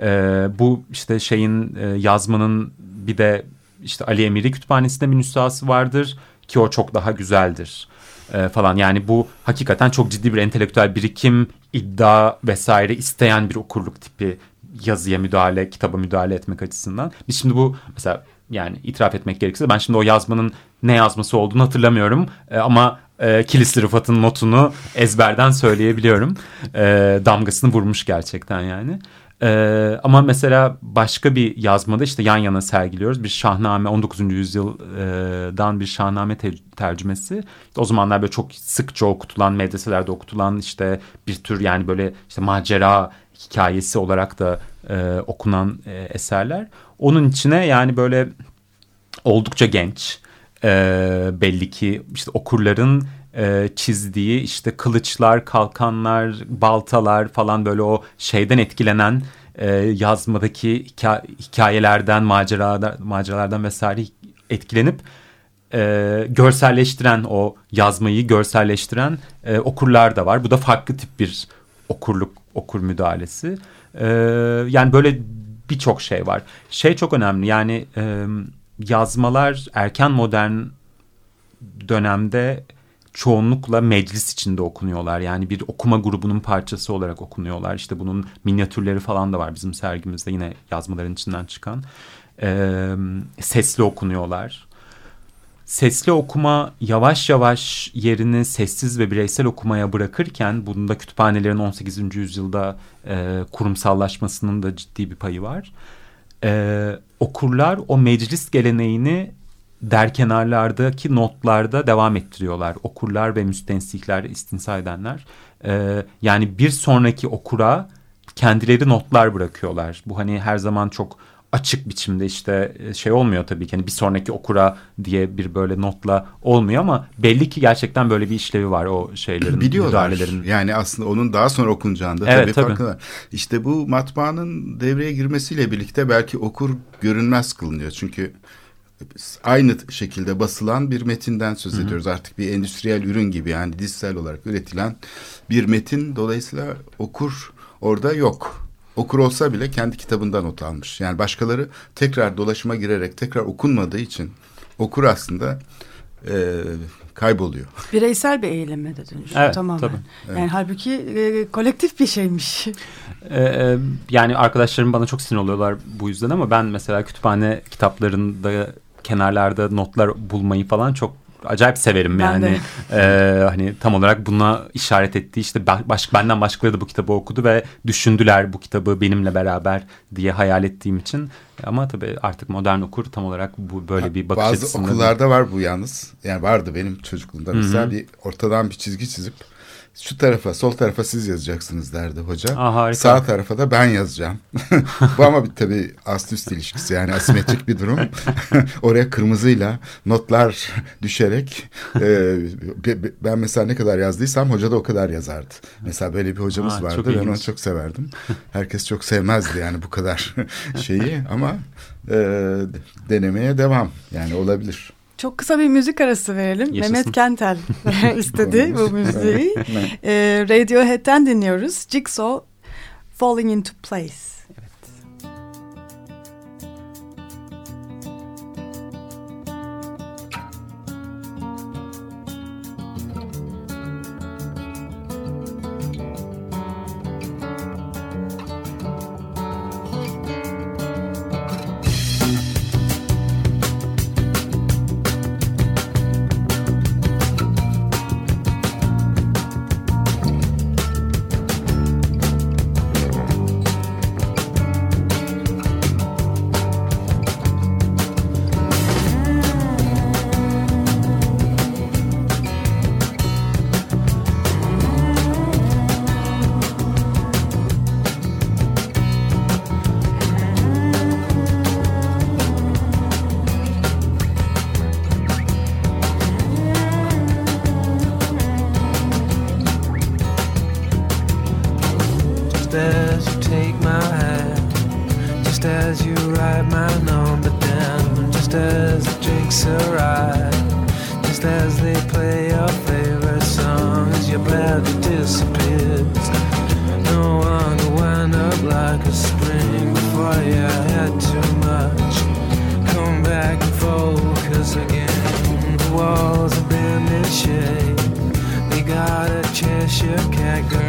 Ee, bu işte şeyin e, yazmanın bir de işte Ali Emiri Kütüphanesi'nde bir nüshası vardır ki o çok daha güzeldir e, falan. Yani bu hakikaten çok ciddi bir entelektüel birikim, iddia vesaire isteyen bir okurluk tipi yazıya müdahale, kitaba müdahale etmek açısından. Biz şimdi bu mesela yani itiraf etmek gerekirse ben şimdi o yazmanın ne yazması olduğunu hatırlamıyorum E, ama e, Kilisli Rıfat'ın notunu ezberden söyleyebiliyorum. E, damgasını vurmuş gerçekten yani. Ee, ama mesela başka bir yazmada işte yan yana sergiliyoruz. Bir şahname 19. yüzyıldan bir şahname te tercümesi. O zamanlar böyle çok sıkça okutulan medreselerde okutulan işte bir tür yani böyle işte macera hikayesi olarak da e, okunan e, eserler. Onun içine yani böyle oldukça genç e, belli ki işte okurların e, çizdiği işte kılıçlar, kalkanlar, baltalar falan böyle o şeyden etkilenen e, yazmadaki hika hikayelerden, maceralardan, maceralardan vesaire etkilenip e, görselleştiren o yazmayı görselleştiren e, okurlar da var. Bu da farklı tip bir okurluk, okur müdahalesi. E, yani böyle birçok şey var. Şey çok önemli yani e, yazmalar erken modern dönemde çoğunlukla meclis içinde okunuyorlar. Yani bir okuma grubunun parçası olarak okunuyorlar. İşte bunun minyatürleri falan da var bizim sergimizde yine yazmaların içinden çıkan. Ee, sesli okunuyorlar. Sesli okuma yavaş yavaş yerini sessiz ve bireysel okumaya bırakırken bunda kütüphanelerin 18. yüzyılda e, kurumsallaşmasının da ciddi bir payı var. Ee, okurlar o meclis geleneğini der kenarlardaki notlarda devam ettiriyorlar. Okurlar ve müstensikler, istinsa edenler. Ee, yani bir sonraki okura kendileri notlar bırakıyorlar. Bu hani her zaman çok açık biçimde işte e, şey olmuyor tabii ki. hani bir sonraki okura diye bir böyle notla olmuyor ama belli ki gerçekten böyle bir işlevi var o şeylerin, Biliyorlar. Yani aslında onun daha sonra okunacağında Evet, tabii, tabii. farkındalar. İşte bu matbaanın devreye girmesiyle birlikte belki okur görünmez kılınıyor. Çünkü aynı şekilde basılan bir metinden söz ediyoruz. Artık bir endüstriyel ürün gibi yani dizsel olarak üretilen bir metin. Dolayısıyla okur orada yok. Okur olsa bile kendi kitabından not almış. Yani başkaları tekrar dolaşıma girerek tekrar okunmadığı için okur aslında e, kayboluyor. Bireysel bir eyleme de dönüşüyor Evet, tamamen. tabii. Yani halbuki e, kolektif bir şeymiş. Ee, e, yani arkadaşlarım bana çok sinir oluyorlar bu yüzden ama ben mesela kütüphane kitaplarında kenarlarda notlar bulmayı falan çok acayip severim Ben yani. Ee, hani tam olarak buna işaret ettiği işte ba- baş, benden başkaları da bu kitabı okudu ve düşündüler bu kitabı benimle beraber diye hayal ettiğim için. Ama tabii artık modern okur tam olarak bu böyle bir bakış Bazı açısında. okullarda var bu yalnız. Yani vardı benim çocukluğumda mesela bir ortadan bir çizgi çizip şu tarafa sol tarafa siz yazacaksınız derdi hoca. Aa, harika. Sağ tarafa da ben yazacağım. bu ama bir, tabii ast üst ilişkisi yani asimetrik bir durum. Oraya kırmızıyla notlar düşerek e, be- be- ben mesela ne kadar yazdıysam hoca da o kadar yazardı. Mesela böyle bir hocamız Aa, vardı. Ben onu çok severdim. Herkes çok sevmezdi yani bu kadar şeyi ama e, denemeye devam yani olabilir. Çok kısa bir müzik arası verelim. Yaşasın. Mehmet Kentel istedi bu müziği. e, Radiohead'den dinliyoruz. Jigsaw Falling Into Place. Cheshire. They got a Cheshire cat girl.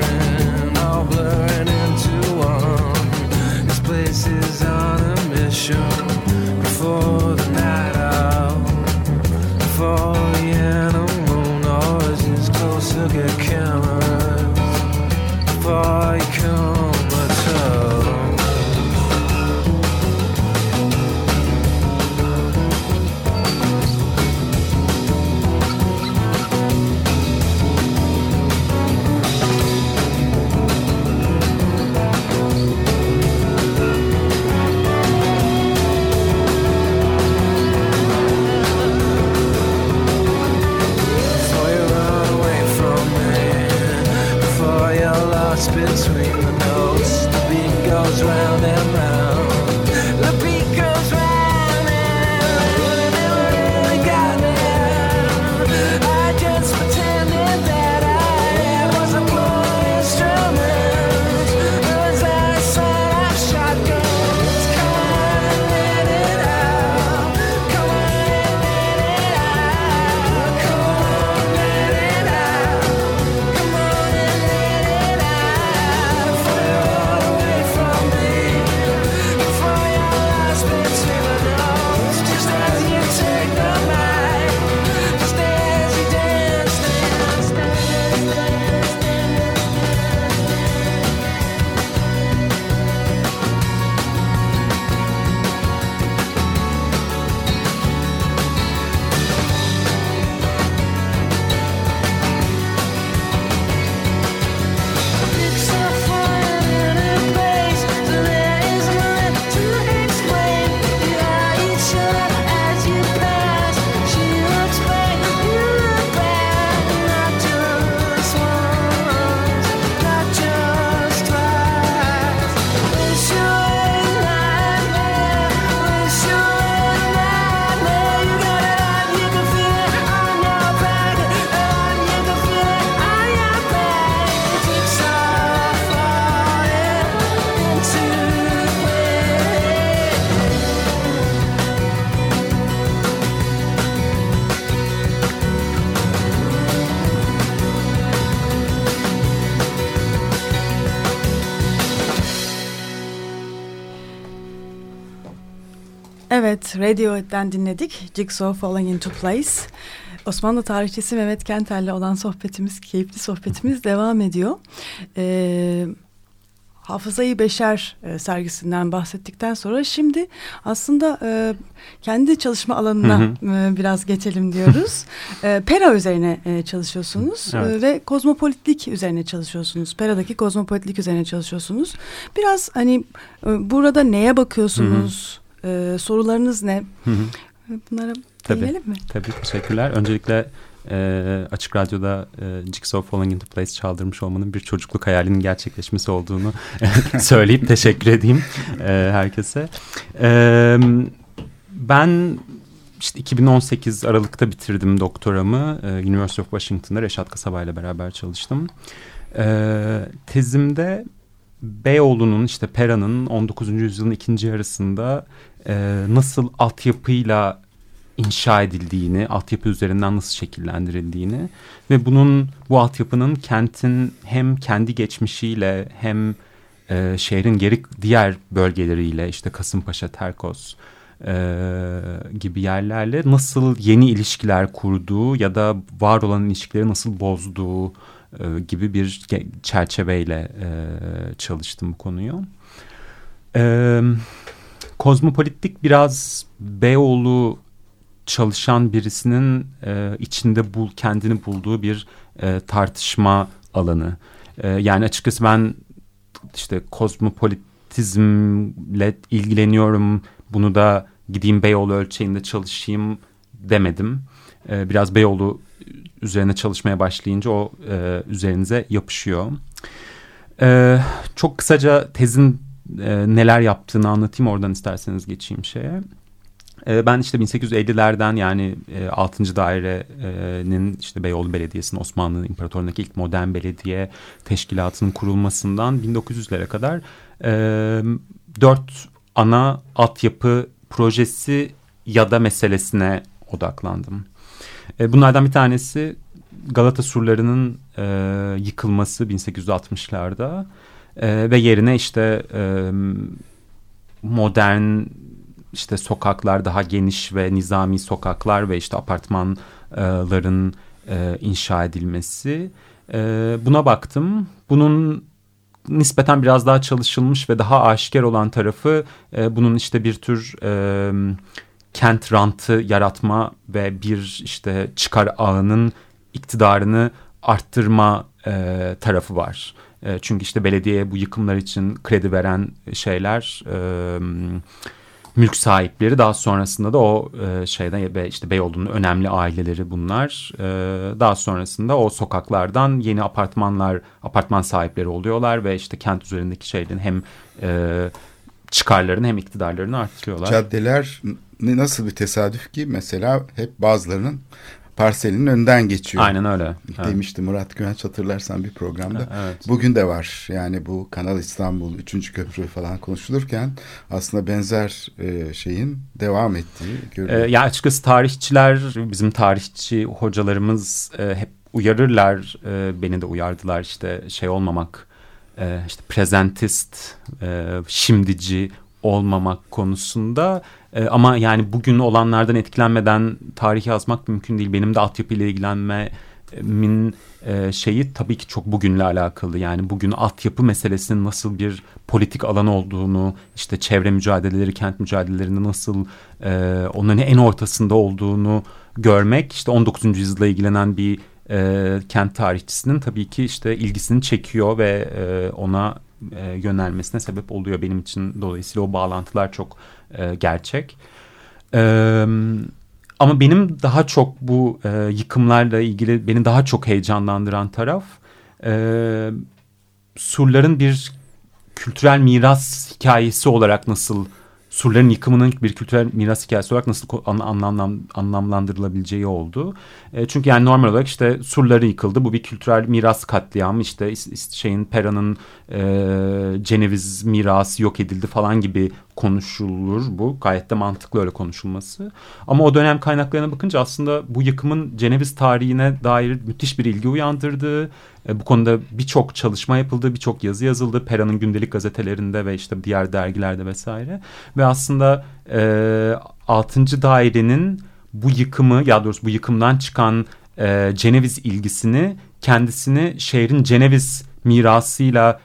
Evet, Radiohead'den dinledik. Jigsaw Falling Into Place. Osmanlı tarihçisi Mehmet Kentel'le olan sohbetimiz, keyifli sohbetimiz devam ediyor. Ee, Hafızayı Beşer e, sergisinden bahsettikten sonra şimdi aslında e, kendi çalışma alanına e, biraz geçelim diyoruz. e, Pera üzerine e, çalışıyorsunuz Evet. e, ve kozmopolitlik üzerine çalışıyorsunuz. Pera'daki kozmopolitlik üzerine çalışıyorsunuz. Biraz hani e, burada neye bakıyorsunuz? E, sorularınız ne? Hı hı. Bunlara Tabii. değinelim mi? Tabii teşekkürler. Öncelikle e, Açık Radyo'da e, Jigsaw Falling Into Place çaldırmış olmanın bir çocukluk hayalinin gerçekleşmesi olduğunu söyleyip teşekkür edeyim e, herkese. E, ben işte 2018 Aralık'ta bitirdim doktoramı. E, University of Washington'da Reşat Kasaba ile beraber çalıştım. E, tezimde Beyoğlu'nun işte Pera'nın 19. yüzyılın ikinci yarısında e, nasıl altyapıyla inşa edildiğini, altyapı üzerinden nasıl şekillendirildiğini ve bunun bu altyapının kentin hem kendi geçmişiyle hem e, şehrin geri diğer bölgeleriyle işte Kasımpaşa, Terkos e, gibi yerlerle nasıl yeni ilişkiler kurduğu ya da var olan ilişkileri nasıl bozduğu e, gibi bir çerçeveyle e, çalıştım bu konuyu. E, kozmopolitlik biraz Beyoğlu çalışan birisinin e, içinde bul kendini bulduğu bir e, tartışma alanı. E, yani açıkçası ben işte kozmopolitizmle ilgileniyorum. Bunu da gideyim Beyoğlu ölçeğinde çalışayım demedim. E, biraz Beyoğlu üzerine çalışmaya başlayınca o e, üzerinize yapışıyor. E, çok kısaca tezin e, neler yaptığını anlatayım oradan isterseniz geçeyim şeye. E, ben işte 1850'lerden yani e, 6. dairenin işte Beyoğlu Belediyesi'nin Osmanlı İmparatorluğu'ndaki ilk modern belediye teşkilatının kurulmasından 1900'lere kadar e, dört ana altyapı projesi ya da meselesine odaklandım. E, bunlardan bir tanesi Galata surlarının e, yıkılması 1860'larda e, ve yerine işte e, modern işte sokaklar daha geniş ve nizami sokaklar ve işte apartmanların e, inşa edilmesi. E, buna baktım. Bunun nispeten biraz daha çalışılmış ve daha aşikar olan tarafı e, bunun işte bir tür e, kent rantı yaratma ve bir işte çıkar ağının iktidarını arttırma e, tarafı var. E, çünkü işte belediyeye bu yıkımlar için kredi veren şeyler e, mülk sahipleri daha sonrasında da o e, şeyden işte Beyoğlu'nun önemli aileleri bunlar. E, daha sonrasında o sokaklardan yeni apartmanlar, apartman sahipleri oluyorlar ve işte kent üzerindeki şeylerin hem e, çıkarlarını hem iktidarlarını artırıyorlar. Caddeler nasıl bir tesadüf ki mesela hep bazılarının parselinin önden geçiyor. Aynen öyle. Evet. Demişti Murat Güvenç hatırlarsan bir programda. Evet. Bugün de var yani bu Kanal İstanbul 3. köprü falan konuşulurken aslında benzer e, şeyin devam ettiği görülüyor. Ee, ya açıkçası tarihçiler, bizim tarihçi hocalarımız e, hep uyarırlar, e, beni de uyardılar işte şey olmamak, e, işte prezentist, e, şimdici olmamak konusunda. E, ama yani bugün olanlardan etkilenmeden tarih yazmak mümkün değil. Benim de altyapıyla ilgilenmemin e, şeyi tabii ki çok bugünle alakalı. Yani bugün altyapı meselesinin nasıl bir politik alan olduğunu, işte çevre mücadeleleri, kent mücadelelerinde nasıl e, onların en ortasında olduğunu görmek, işte 19. yüzyılda ilgilenen bir e, kent tarihçisinin tabii ki işte ilgisini çekiyor ve e, ona e, yönelmesine sebep oluyor benim için. Dolayısıyla o bağlantılar çok e, gerçek. E, ama benim daha çok bu e, yıkımlarla ilgili beni daha çok heyecanlandıran taraf e, surların bir kültürel miras hikayesi olarak nasıl surların yıkımının bir kültürel miras hikayesi olarak nasıl an, anlam, anlamlandırılabileceği oldu. E, çünkü yani normal olarak işte surları yıkıldı. Bu bir kültürel miras katliamı. İşte şeyin Pera'nın e, Ceneviz mirası yok edildi falan gibi konuşulur bu. Gayet de mantıklı öyle konuşulması. Ama o dönem kaynaklarına bakınca aslında bu yıkımın Ceneviz tarihine dair müthiş bir ilgi uyandırdığı, e, bu konuda birçok çalışma yapıldı, birçok yazı yazıldı. Pera'nın gündelik gazetelerinde ve işte diğer dergilerde vesaire. Ve aslında e, 6. dairenin bu yıkımı ya doğrusu bu yıkımdan çıkan e, Ceneviz ilgisini kendisini şehrin Ceneviz mirasıyla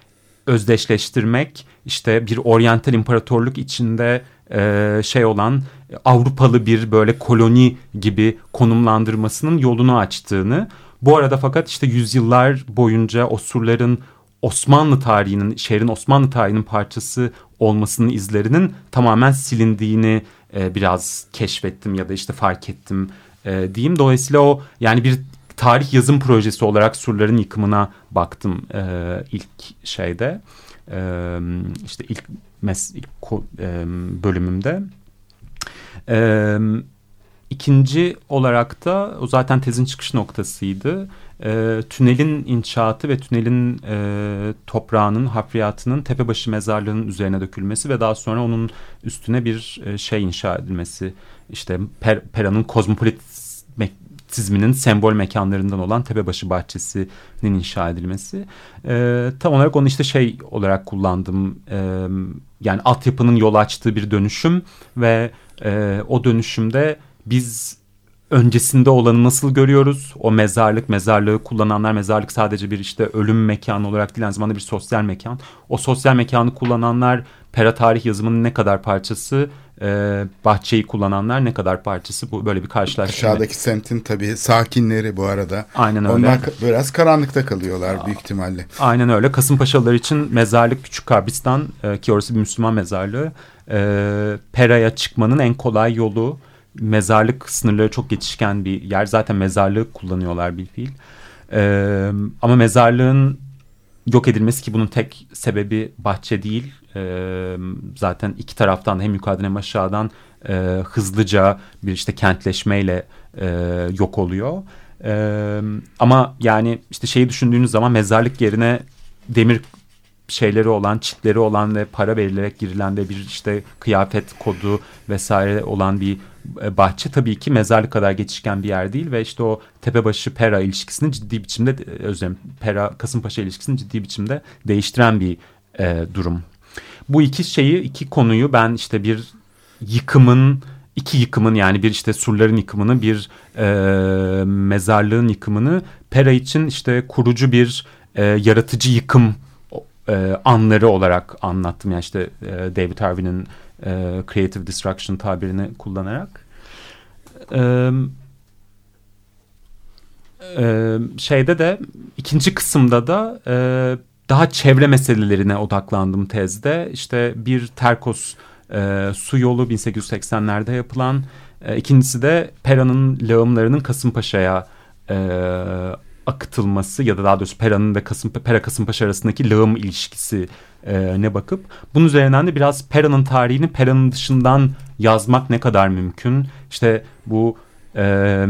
özdeşleştirmek işte bir oryantal imparatorluk içinde e, şey olan Avrupalı bir böyle koloni gibi konumlandırmasının yolunu açtığını bu arada fakat işte yüzyıllar boyunca o surların Osmanlı tarihinin, şehrin Osmanlı tarihinin parçası olmasının izlerinin tamamen silindiğini e, biraz keşfettim ya da işte fark ettim e, diyeyim. Dolayısıyla o yani bir tarih yazım projesi olarak surların yıkımına baktım e, ilk şeyde. E, işte ilk, mes, ilk e, bölümümde. Evet. İkinci olarak da o zaten tezin çıkış noktasıydı. E, tünelin inşaatı ve tünelin e, toprağının, hafriyatının tepebaşı mezarlığının üzerine dökülmesi ve daha sonra onun üstüne bir e, şey inşa edilmesi. İşte per, Pera'nın kozmopolitizminin sembol mekanlarından olan Tepebaşı Bahçesi'nin inşa edilmesi. E, tam olarak onu işte şey olarak kullandım. E, yani altyapının yol açtığı bir dönüşüm ve e, o dönüşümde biz öncesinde olanı nasıl görüyoruz? O mezarlık, mezarlığı kullananlar mezarlık sadece bir işte ölüm mekanı olarak değil aynı zamanda bir sosyal mekan. O sosyal mekanı kullananlar pera tarih yazımının ne kadar parçası, e, bahçeyi kullananlar ne kadar parçası bu böyle bir karşılaştırma. Aşağıdaki semtin tabii sakinleri bu arada. Aynen öyle. Onlar biraz karanlıkta kalıyorlar büyük ihtimalle. Aynen öyle. Kasımpaşalılar için mezarlık Küçük Kabristan e, ki orası bir Müslüman mezarlığı. E, Pera'ya çıkmanın en kolay yolu mezarlık sınırları çok geçişken bir yer. Zaten mezarlığı kullanıyorlar bir fiil. Ee, ama mezarlığın yok edilmesi ki bunun tek sebebi bahçe değil. Zaten iki taraftan hem yukarıdan hem aşağıdan e, hızlıca bir işte kentleşmeyle e, yok oluyor. E, ama yani işte şeyi düşündüğünüz zaman mezarlık yerine demir şeyleri olan, çitleri olan ve para verilerek girilen ve bir işte kıyafet kodu vesaire olan bir e, bahçe tabii ki mezarlık kadar geçişken bir yer değil ve işte o Tepebaşı Pera ilişkisini ciddi biçimde e, özlem Pera Kasımpaşa ilişkisini ciddi biçimde değiştiren bir e, durum. Bu iki şeyi iki konuyu ben işte bir yıkımın iki yıkımın yani bir işte surların yıkımını bir e, mezarlığın yıkımını Pera için işte kurucu bir e, yaratıcı yıkım e, anları olarak anlattım. Yani işte e, David Harvey'nin e, Creative Destruction tabirini kullanarak. E, e, şeyde de ikinci kısımda da e, daha çevre meselelerine odaklandım tezde. İşte bir Terkos e, su yolu 1880'lerde yapılan. E, ikincisi de Pera'nın lağımlarının Kasımpaşa'ya e, akıtılması ya da daha doğrusu Pera'nın ve Kasım, Pera Kasımpaşa arasındaki lağım ilişkisi e, ne bakıp bunun üzerinden de biraz Pera'nın tarihini Pera'nın dışından yazmak ne kadar mümkün. İşte bu e,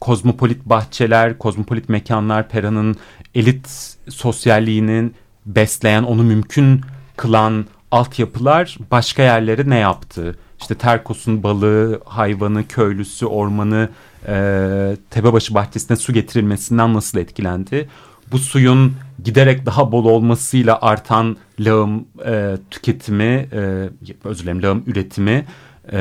kozmopolit bahçeler, kozmopolit mekanlar Pera'nın elit sosyalliğinin besleyen, onu mümkün kılan altyapılar başka yerlere ne yaptı? İşte Terkos'un balığı, hayvanı, köylüsü, ormanı, e, Tepebaşı bahçesine su getirilmesinden nasıl etkilendi? Bu suyun giderek daha bol olmasıyla artan lağım e, tüketimi, e, özür dilerim lağım üretimi e,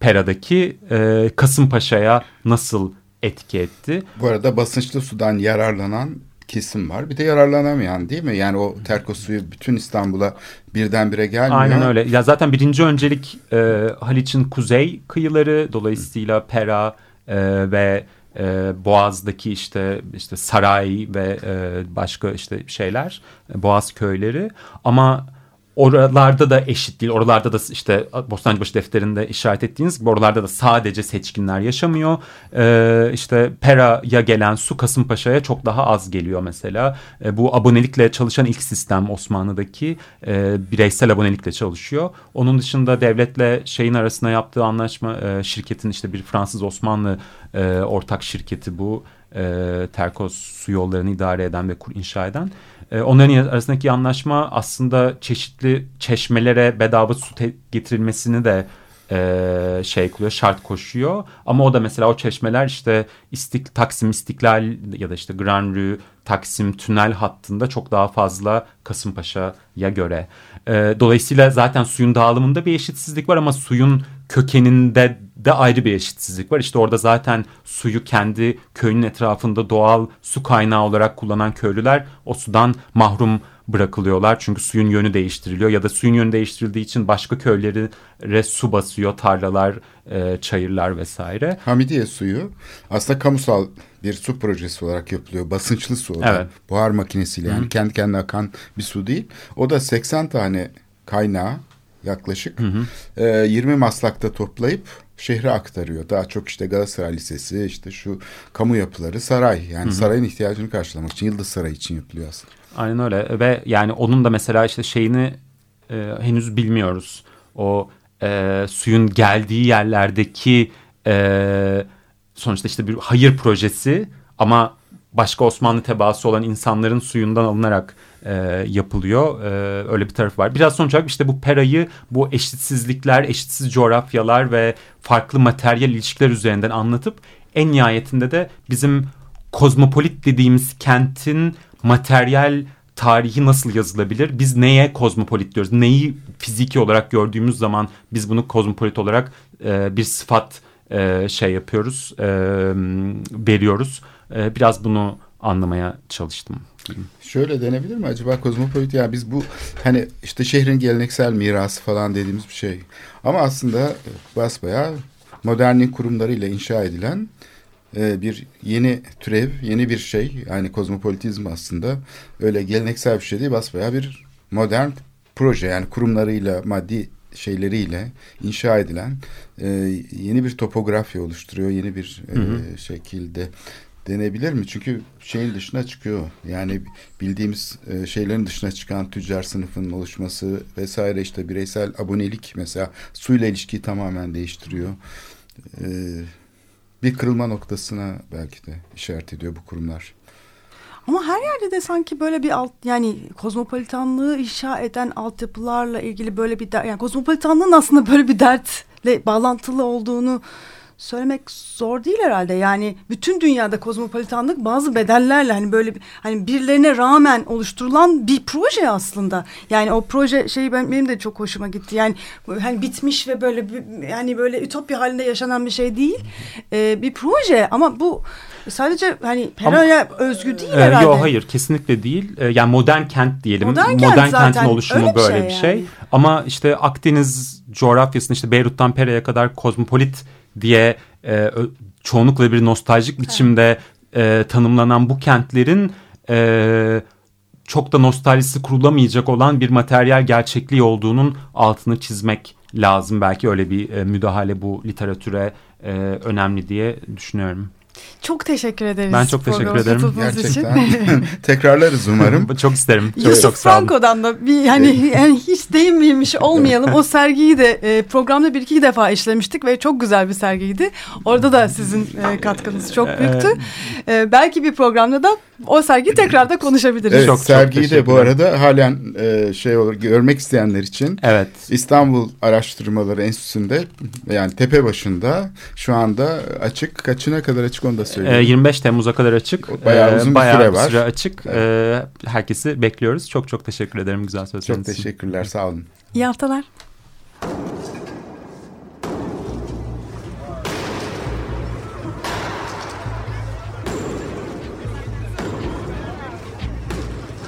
Pera'daki e, Kasımpaşa'ya nasıl etki etti? Bu arada basınçlı sudan yararlanan kesim var. Bir de yararlanamayan değil mi? Yani o terkos suyu bütün İstanbul'a birdenbire gelmiyor. Aynen öyle. Ya zaten birinci öncelik e, Haliç'in kuzey kıyıları dolayısıyla Pera e, ve e, Boğaz'daki işte işte saray ve e, başka işte şeyler Boğaz köyleri ama oralarda da eşit değil. Oralarda da işte Bostancıbaşı defterinde işaret ettiğiniz gibi oralarda da sadece seçkinler yaşamıyor. Ee, işte Pera'ya gelen su Kasımpaşa'ya çok daha az geliyor mesela. Ee, bu abonelikle çalışan ilk sistem Osmanlı'daki e, bireysel abonelikle çalışıyor. Onun dışında devletle şeyin arasında yaptığı anlaşma e, şirketin işte bir Fransız Osmanlı e, ortak şirketi bu. E, Terkos su yollarını idare eden ve inşa eden. E, onların arasındaki anlaşma aslında çeşitli çeşmelere bedava su getirilmesini de e, şey kılıyor, şart koşuyor. Ama o da mesela o çeşmeler işte İstik, Taksim İstiklal ya da işte Grand Rue, Taksim Tünel hattında çok daha fazla Kasımpaşa'ya göre. E, dolayısıyla zaten suyun dağılımında bir eşitsizlik var ama suyun kökeninde de ayrı bir eşitsizlik var. İşte orada zaten suyu kendi köyünün etrafında doğal su kaynağı olarak kullanan köylüler o sudan mahrum bırakılıyorlar. Çünkü suyun yönü değiştiriliyor ya da suyun yönü değiştirildiği için başka köylere su basıyor. Tarlalar, e, çayırlar vesaire. Hamidiye suyu aslında kamusal bir su projesi olarak yapılıyor. Basınçlı su olan evet. buhar makinesiyle yani Hı. kendi kendine akan bir su değil. O da 80 tane kaynağı yaklaşık hı hı. E, 20 maslakta toplayıp şehre aktarıyor. Daha çok işte Galatasaray Lisesi, işte şu kamu yapıları, saray. Yani hı hı. sarayın ihtiyacını karşılamak için, Yıldız Sarayı için yapılıyor aslında. Aynen öyle ve yani onun da mesela işte şeyini e, henüz bilmiyoruz. O e, suyun geldiği yerlerdeki e, sonuçta işte bir hayır projesi ama başka Osmanlı tebaası olan insanların suyundan alınarak e, yapılıyor. E, öyle bir tarafı var. Biraz sonuç olarak işte bu Pera'yı bu eşitsizlikler, eşitsiz coğrafyalar ve farklı materyal ilişkiler üzerinden anlatıp en nihayetinde de bizim kozmopolit dediğimiz kentin materyal tarihi nasıl yazılabilir? Biz neye kozmopolit diyoruz? Neyi fiziki olarak gördüğümüz zaman biz bunu kozmopolit olarak e, bir sıfat e, şey yapıyoruz, e, veriyoruz. E, biraz bunu anlamaya çalıştım. Şöyle denebilir mi acaba kozmopolit ya biz bu hani işte şehrin geleneksel mirası falan dediğimiz bir şey. Ama aslında basbaya modernlik kurumlarıyla inşa edilen e, bir yeni türev, yeni bir şey. Yani kozmopolitizm aslında öyle geleneksel bir şey değil basbaya bir modern proje yani kurumlarıyla maddi şeyleriyle inşa edilen e, yeni bir topografya oluşturuyor. Yeni bir e, hı hı. şekilde denebilir mi? Çünkü şeyin dışına çıkıyor. Yani bildiğimiz şeylerin dışına çıkan tüccar sınıfının oluşması vesaire işte bireysel abonelik mesela suyla ilişkiyi tamamen değiştiriyor. Bir kırılma noktasına belki de işaret ediyor bu kurumlar. Ama her yerde de sanki böyle bir alt yani kozmopolitanlığı inşa eden altyapılarla ilgili böyle bir yani kozmopolitanlığın aslında böyle bir dertle bağlantılı olduğunu söylemek zor değil herhalde. Yani bütün dünyada kozmopolitanlık bazı bedellerle hani böyle hani birilerine rağmen oluşturulan bir proje aslında. Yani o proje şeyi ben, benim de çok hoşuma gitti. Yani hani bitmiş ve böyle yani böyle ütopya halinde yaşanan bir şey değil. Ee, bir proje ama bu sadece hani Pera'ya özgü değil e, herhalde. Yok hayır kesinlikle değil. E, yani modern kent diyelim. Modern, modern kent kentin oluşumu Öyle böyle bir şey. şey. Yani. Ama işte Akdeniz coğrafyasında işte Beyrut'tan Pera'ya kadar kozmopolit diye e, çoğunlukla bir nostaljik biçimde e, tanımlanan bu kentlerin e, çok da nostaljisi kurulamayacak olan bir materyal gerçekliği olduğunun altını çizmek lazım. Belki öyle bir e, müdahale bu literatüre e, önemli diye düşünüyorum. Çok teşekkür ederiz. Ben çok teşekkür ederim. Gerçekten tekrarlarız umarım. çok isterim. Çok, Yusuf çok sağ olun. Franco'dan da bir hani yani hiç değinmemiş olmayalım. O sergiyi de e, programda bir iki defa işlemiştik ve çok güzel bir sergiydi. Orada da sizin e, katkınız çok büyüktü. E, belki bir programda da o sergiyi tekrar da konuşabiliriz. Evet, Çok, çok sergiyi de bu arada halen e, şey olur görmek isteyenler için Evet. İstanbul Araştırmaları Enstitüsü'nde yani tepe başında şu anda açık. Kaçına kadar açık onu da söyleyeyim. 25 Temmuz'a kadar açık. Bayağı Ee, uzun bir bayağı süre var. açık. Ee, herkesi bekliyoruz. Çok çok teşekkür ederim güzel Çok sözleriniz için. teşekkürler sağ olun. İyi haftalar.